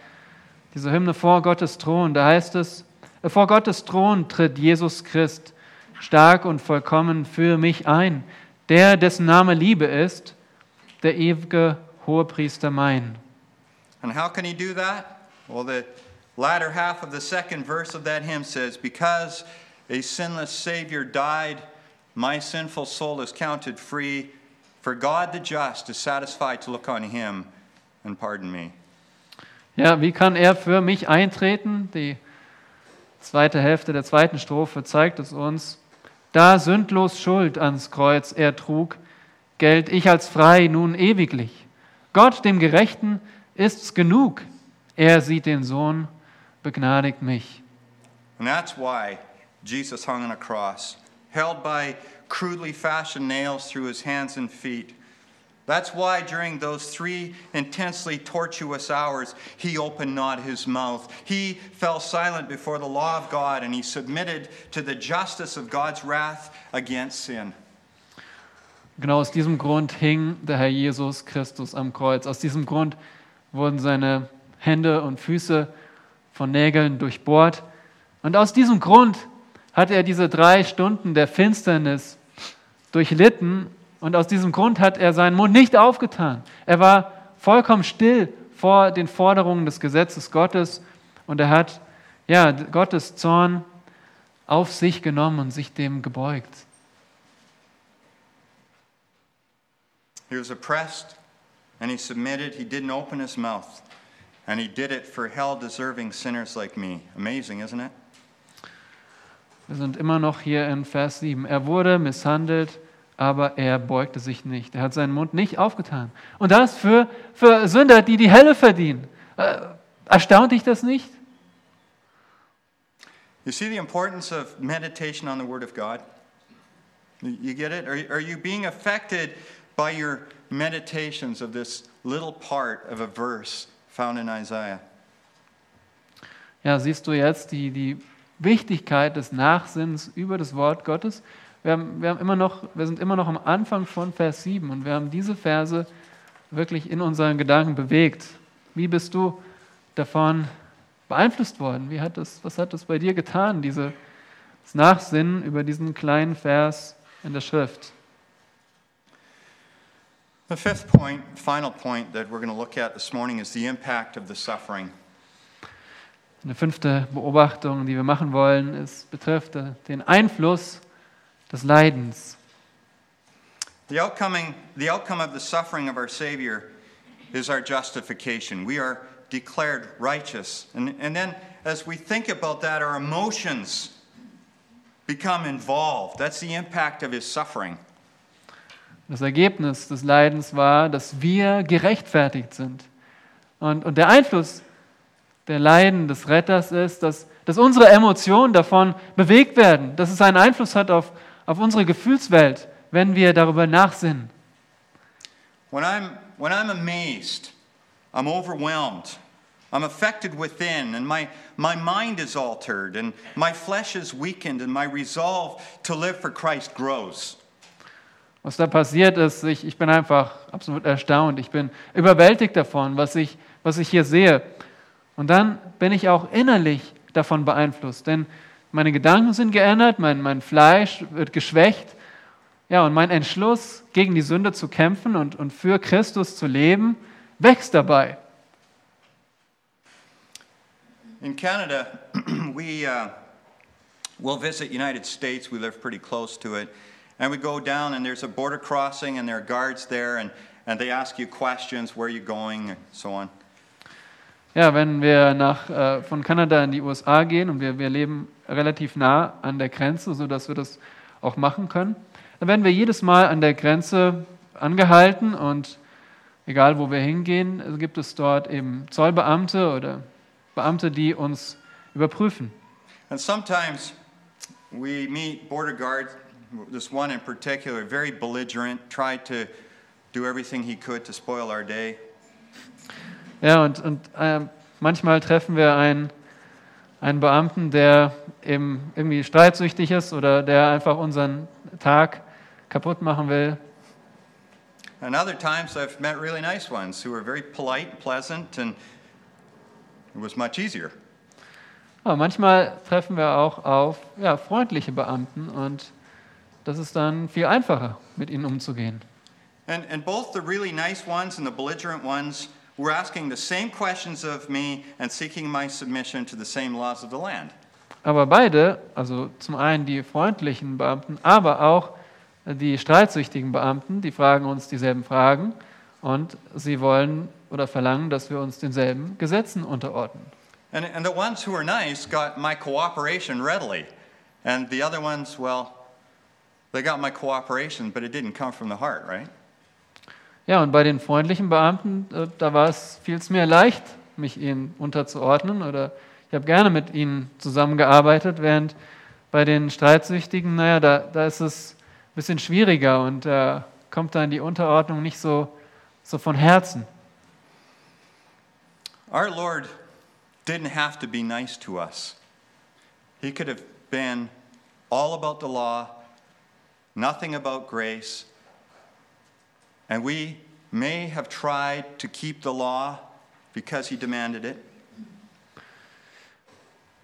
Diese Hymne vor Gottes Thron, da heißt es, äh, vor Gottes Thron tritt Jesus Christ stark und vollkommen für mich ein, der, dessen Name Liebe ist, der ewige Hohepriester mein. And how can he do that? Well, the latter half of the second verse of that hymn says, Because a sinless Savior died, my sinful soul is counted free. For God the just is satisfied to look on him and pardon me. Ja, wie kann er für mich eintreten? Die zweite Hälfte der zweiten Strophe zeigt es uns. Da sündlos Schuld ans Kreuz er trug, gelt ich als frei nun ewiglich. Gott, dem Gerechten, ist's genug. Er sieht den Sohn, begnadigt mich. And that's why Jesus hung on a cross, held by crudely fashioned nails through his hands and feet. That's why during those three intensely tortuous hours, he opened not his mouth. He fell silent before the law of God and he submitted to the justice of God's wrath against sin. Genau aus diesem Grund hing der Herr Jesus Christus am Kreuz. Aus diesem Grund wurden seine Hände und Füße von Nägeln durchbohrt. Und aus diesem Grund hat er diese drei Stunden der Finsternis durchlitten und aus diesem Grund hat er seinen Mund nicht aufgetan. Er war vollkommen still vor den Forderungen des Gesetzes Gottes und er hat ja, Gottes Zorn auf sich genommen und sich dem gebeugt. He was oppressed and he submitted. He didn't open his mouth. And he did it for hell deserving sinners like me. Amazing, isn't it? Wir sind immer noch hier in Vers 7. Er wurde misshandelt, aber er beugte sich nicht. Er hat seinen Mund nicht aufgetan. Und das für, für Sünder, die die Hölle verdienen. Äh, erstaunt dich das nicht? You see the importance of meditation on the Word of God? You you get it? Are, are you being affected by your meditations of this little part of a verse found in Isaiah? Ja, siehst du jetzt die, die Wichtigkeit des Nachsinns über das Wort Gottes? Wir, haben, wir, haben immer noch, wir sind immer noch am Anfang von Vers 7 und wir haben diese Verse wirklich in unseren Gedanken bewegt. Wie bist du davon beeinflusst worden? Wie hat das, was hat das bei dir getan, dieses Nachsinnen über diesen kleinen Vers in der Schrift? The fifth point, final point that we're going to look at this morning is the impact of the suffering. Eine fünfte Beobachtung, die wir machen wollen, ist, betrifft den Einfluss des Leidens. The, outcoming, the outcome of the suffering of our Savior is our justification. We are declared righteous. And, and then, as we think about that, our emotions become involved. That's the impact of His suffering. Das Ergebnis des Leidens war, dass wir gerechtfertigt sind. Und, und der Einfluss der Leiden des Retters ist, dass, dass unsere Emotionen davon bewegt werden, dass es einen Einfluss hat auf, auf unsere Gefühlswelt, wenn wir darüber nachsinnen. When I'm, when I'm amazed, I'm overwhelmed, I'm affected within, and my, my mind is altered, and my flesh is weakened, and my resolve to live for Christ grows. Was da passiert ist, ich, ich bin einfach absolut erstaunt. Ich bin überwältigt davon, was ich, was ich hier sehe. Und dann bin ich auch innerlich davon beeinflusst, denn meine Gedanken sind geändert, mein, mein Fleisch wird geschwächt. Ja, und mein Entschluss, gegen die Sünde zu kämpfen und, und für Christus zu leben, wächst dabei. In Canada, [clears throat] we uh, will visit United States. We live pretty close to it. And we go down, and there's a border crossing, and there are guards there, and, and they ask you questions, where are you going, and so on. Ja, wenn wir nach, äh, von Kanada in die USA gehen und wir, wir leben relativ nah an der Grenze, sodass wir das auch machen können, dann werden wir jedes Mal an der Grenze angehalten und egal wo wir hingehen, gibt es dort eben Zollbeamte oder Beamte, die uns überprüfen. And sometimes we meet border guards, this one in particular, very belligerent, tried to do everything he could to spoil our day. Ja, und, und äh, manchmal treffen wir einen, einen Beamten, der eben irgendwie streitsüchtig ist oder der einfach unseren Tag kaputt machen will. And other times I've met really nice ones who were very polite, pleasant, and it was much easier. Aber manchmal treffen wir auch auf ja, freundliche Beamten und das ist dann viel einfacher, mit ihnen umzugehen. And, and both the really nice ones and the belligerent ones were asking the same questions of me and seeking my submission to the same laws of the land. Aber beide, also zum einen die freundlichen Beamten, aber auch die streitsüchtigen Beamten, die fragen uns dieselben Fragen und sie wollen oder verlangen, dass wir uns denselben Gesetzen unterordnen. And, and the ones who were nice got my cooperation readily. And the other ones, well, they got my cooperation, but it didn't come from the heart, right? Ja, und bei den freundlichen Beamten, äh, da war es viel mir leicht, mich ihnen unterzuordnen oder ich habe gerne mit ihnen zusammengearbeitet, während bei den Streitsüchtigen, naja, da, da ist es ein bisschen schwieriger und da kommt dann die Unterordnung nicht so, so von Herzen. Our Lord didn't have to be nice to us. He could have been all about the law, nothing about grace. And we may have tried to keep the law because He demanded it.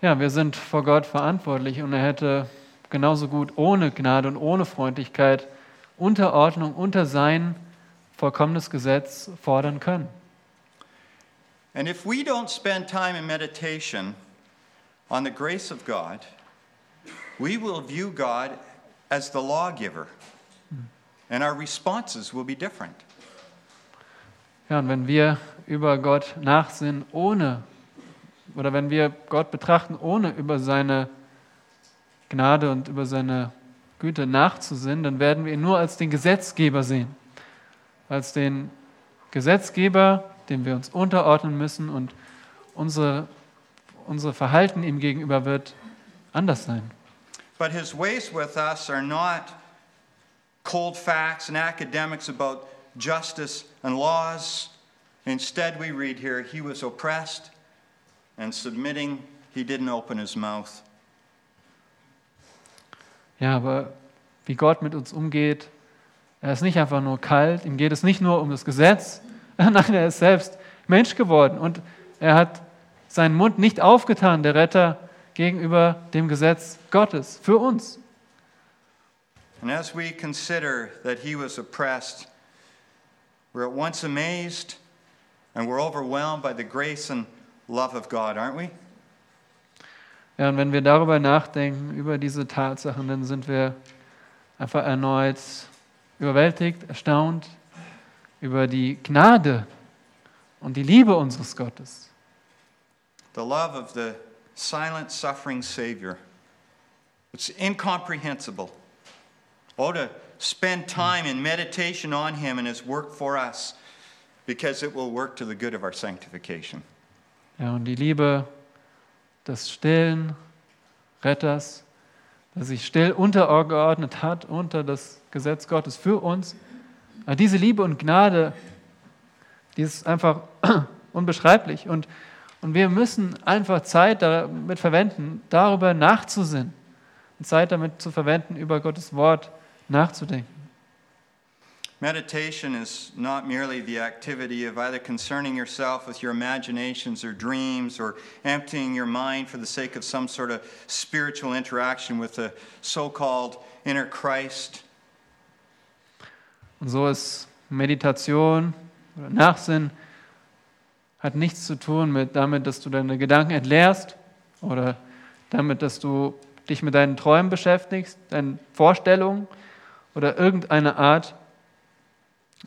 Ja, wir sind vor Gott verantwortlich und er hätte genauso gut ohne Gnade und ohne Freundlichkeit Unterordnung unter sein vollkommenes Gesetz fordern können. And if we don't spend time in meditation on the grace of God, we will view God as the lawgiver, and our responses will be different. Ja, und wenn wir über Gott nachsinnen, ohne, oder wenn wir Gott betrachten, ohne über seine Gnade und über seine Güte nachzusinnen, dann werden wir ihn nur als den Gesetzgeber sehen. Als den Gesetzgeber, dem wir uns unterordnen müssen und unsere, unser Verhalten ihm gegenüber wird anders sein. But his ways with us are not cold facts and academics about justice and laws. Instead, we read here, he was oppressed and submitting, he didn't open his mouth. Ja, aber wie Gott mit uns umgeht, er ist nicht einfach nur kalt, ihm geht es nicht nur um das Gesetz, [laughs] nein, er ist selbst Mensch geworden und er hat seinen Mund nicht aufgetan, der Retter, gegenüber dem Gesetz Gottes für uns. And as we consider that he was oppressed, we're at once amazed and we're overwhelmed by the grace and love of God, aren't we? Ja, und wenn wir darüber nachdenken, über diese Tatsachen, dann sind wir einfach erneut überwältigt, erstaunt über die Gnade und die Liebe unseres Gottes. The love of the silent, suffering Savior. It's incomprehensible. Oh, to spend time in meditation on Him and His work for us, because it will work to the good of our sanctification. Ja, und die Liebe des stillen Retters, der sich still untergeordnet hat unter das Gesetz Gottes für uns. Diese Liebe und Gnade, die ist einfach [clears throat] unbeschreiblich. Und, und wir müssen einfach Zeit damit verwenden, darüber nachzusinnen. Zeit damit zu verwenden, über Gottes Wort nachzudenken. Meditation is not merely the activity of either concerning yourself with your imaginations or dreams or emptying your mind for the sake of some sort of spiritual interaction with the so called inner Christ. Und so ist Meditation oder Nachsinn hat nichts zu tun mit damit, dass du deine Gedanken entleerst oder damit, dass du dich mit deinen Träumen beschäftigst, deinen Vorstellungen oder irgendeine Art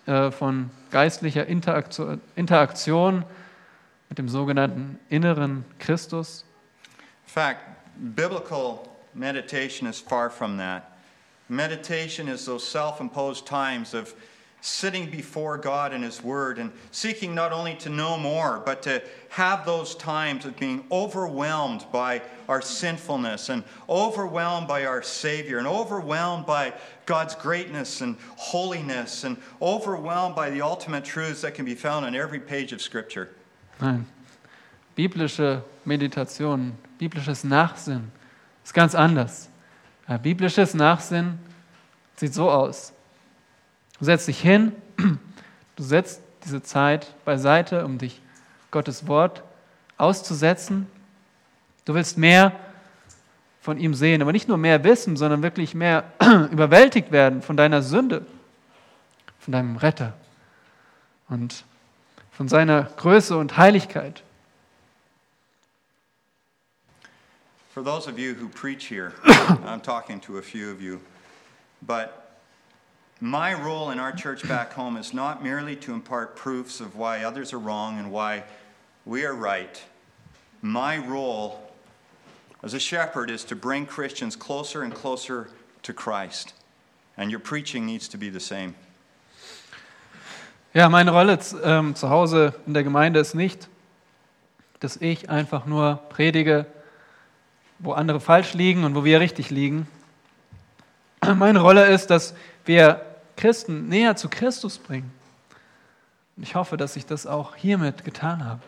äh, von geistlicher Interaktion, mit dem sogenannten inneren Christus. In fact, biblical meditation is far from that. Meditation is those self imposed times of sitting before God and His Word and seeking not only to know more, but to have those times of being overwhelmed by our sinfulness and overwhelmed by our Savior and overwhelmed by God's greatness and holiness and overwhelmed by the ultimate truths that can be found on every page of Scripture. Nein, biblische Meditation, biblisches Nachsinn ist ganz anders. Biblisches Nachsinn sieht so aus. Du setzt dich hin, [clears throat] du setzt diese Zeit beiseite, um dich Gottes Wort auszusetzen. Du willst mehr von ihm sehen, aber nicht nur mehr wissen, sondern wirklich mehr [clears throat] überwältigt werden von deiner Sünde, von deinem Retter und von seiner Größe und Heiligkeit. For those of you who preach here, [clears throat] I'm talking to a few of you, but my role in our church back home is not merely to impart proofs of why others are wrong and why we are right. My role as a shepherd is to bring Christians closer and closer to Christ. And your preaching needs to be the same. Ja, meine Rolle ähm, zu Hause in der Gemeinde ist nicht, dass ich einfach nur predige, wo andere falsch liegen und wo wir richtig liegen. [clears throat] Meine Rolle ist, dass wir Christen näher zu Christus bringen. Und ich hoffe, dass ich das auch hiermit getan habe.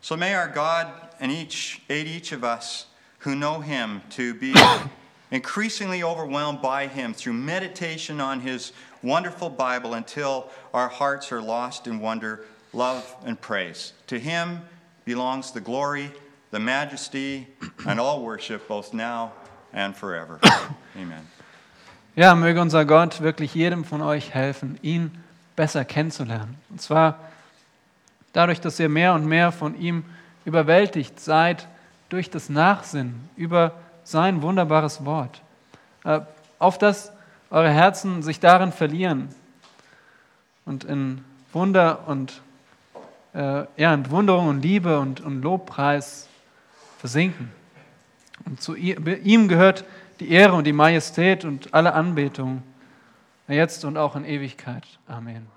So may our God and each aid each of us who know him to be [coughs] increasingly overwhelmed by him through meditation on his wonderful Bible until our hearts are lost in wonder, love, and praise. To him belongs the glory, the majesty, [coughs] and all worship, both now and forever. [coughs] Amen. Ja, möge unser Gott wirklich jedem von euch helfen, ihn besser kennenzulernen. Und zwar dadurch, dass ihr mehr und mehr von ihm überwältigt seid durch das Nachsinnen über sein wunderbares Wort. Äh, auf dass eure Herzen sich darin verlieren und in Wunder und äh, ja, Entwunderung und Liebe und, und Lobpreis versinken. Und zu ihm gehört die Ehre und die Majestät und alle Anbetung, jetzt und auch in Ewigkeit. Amen.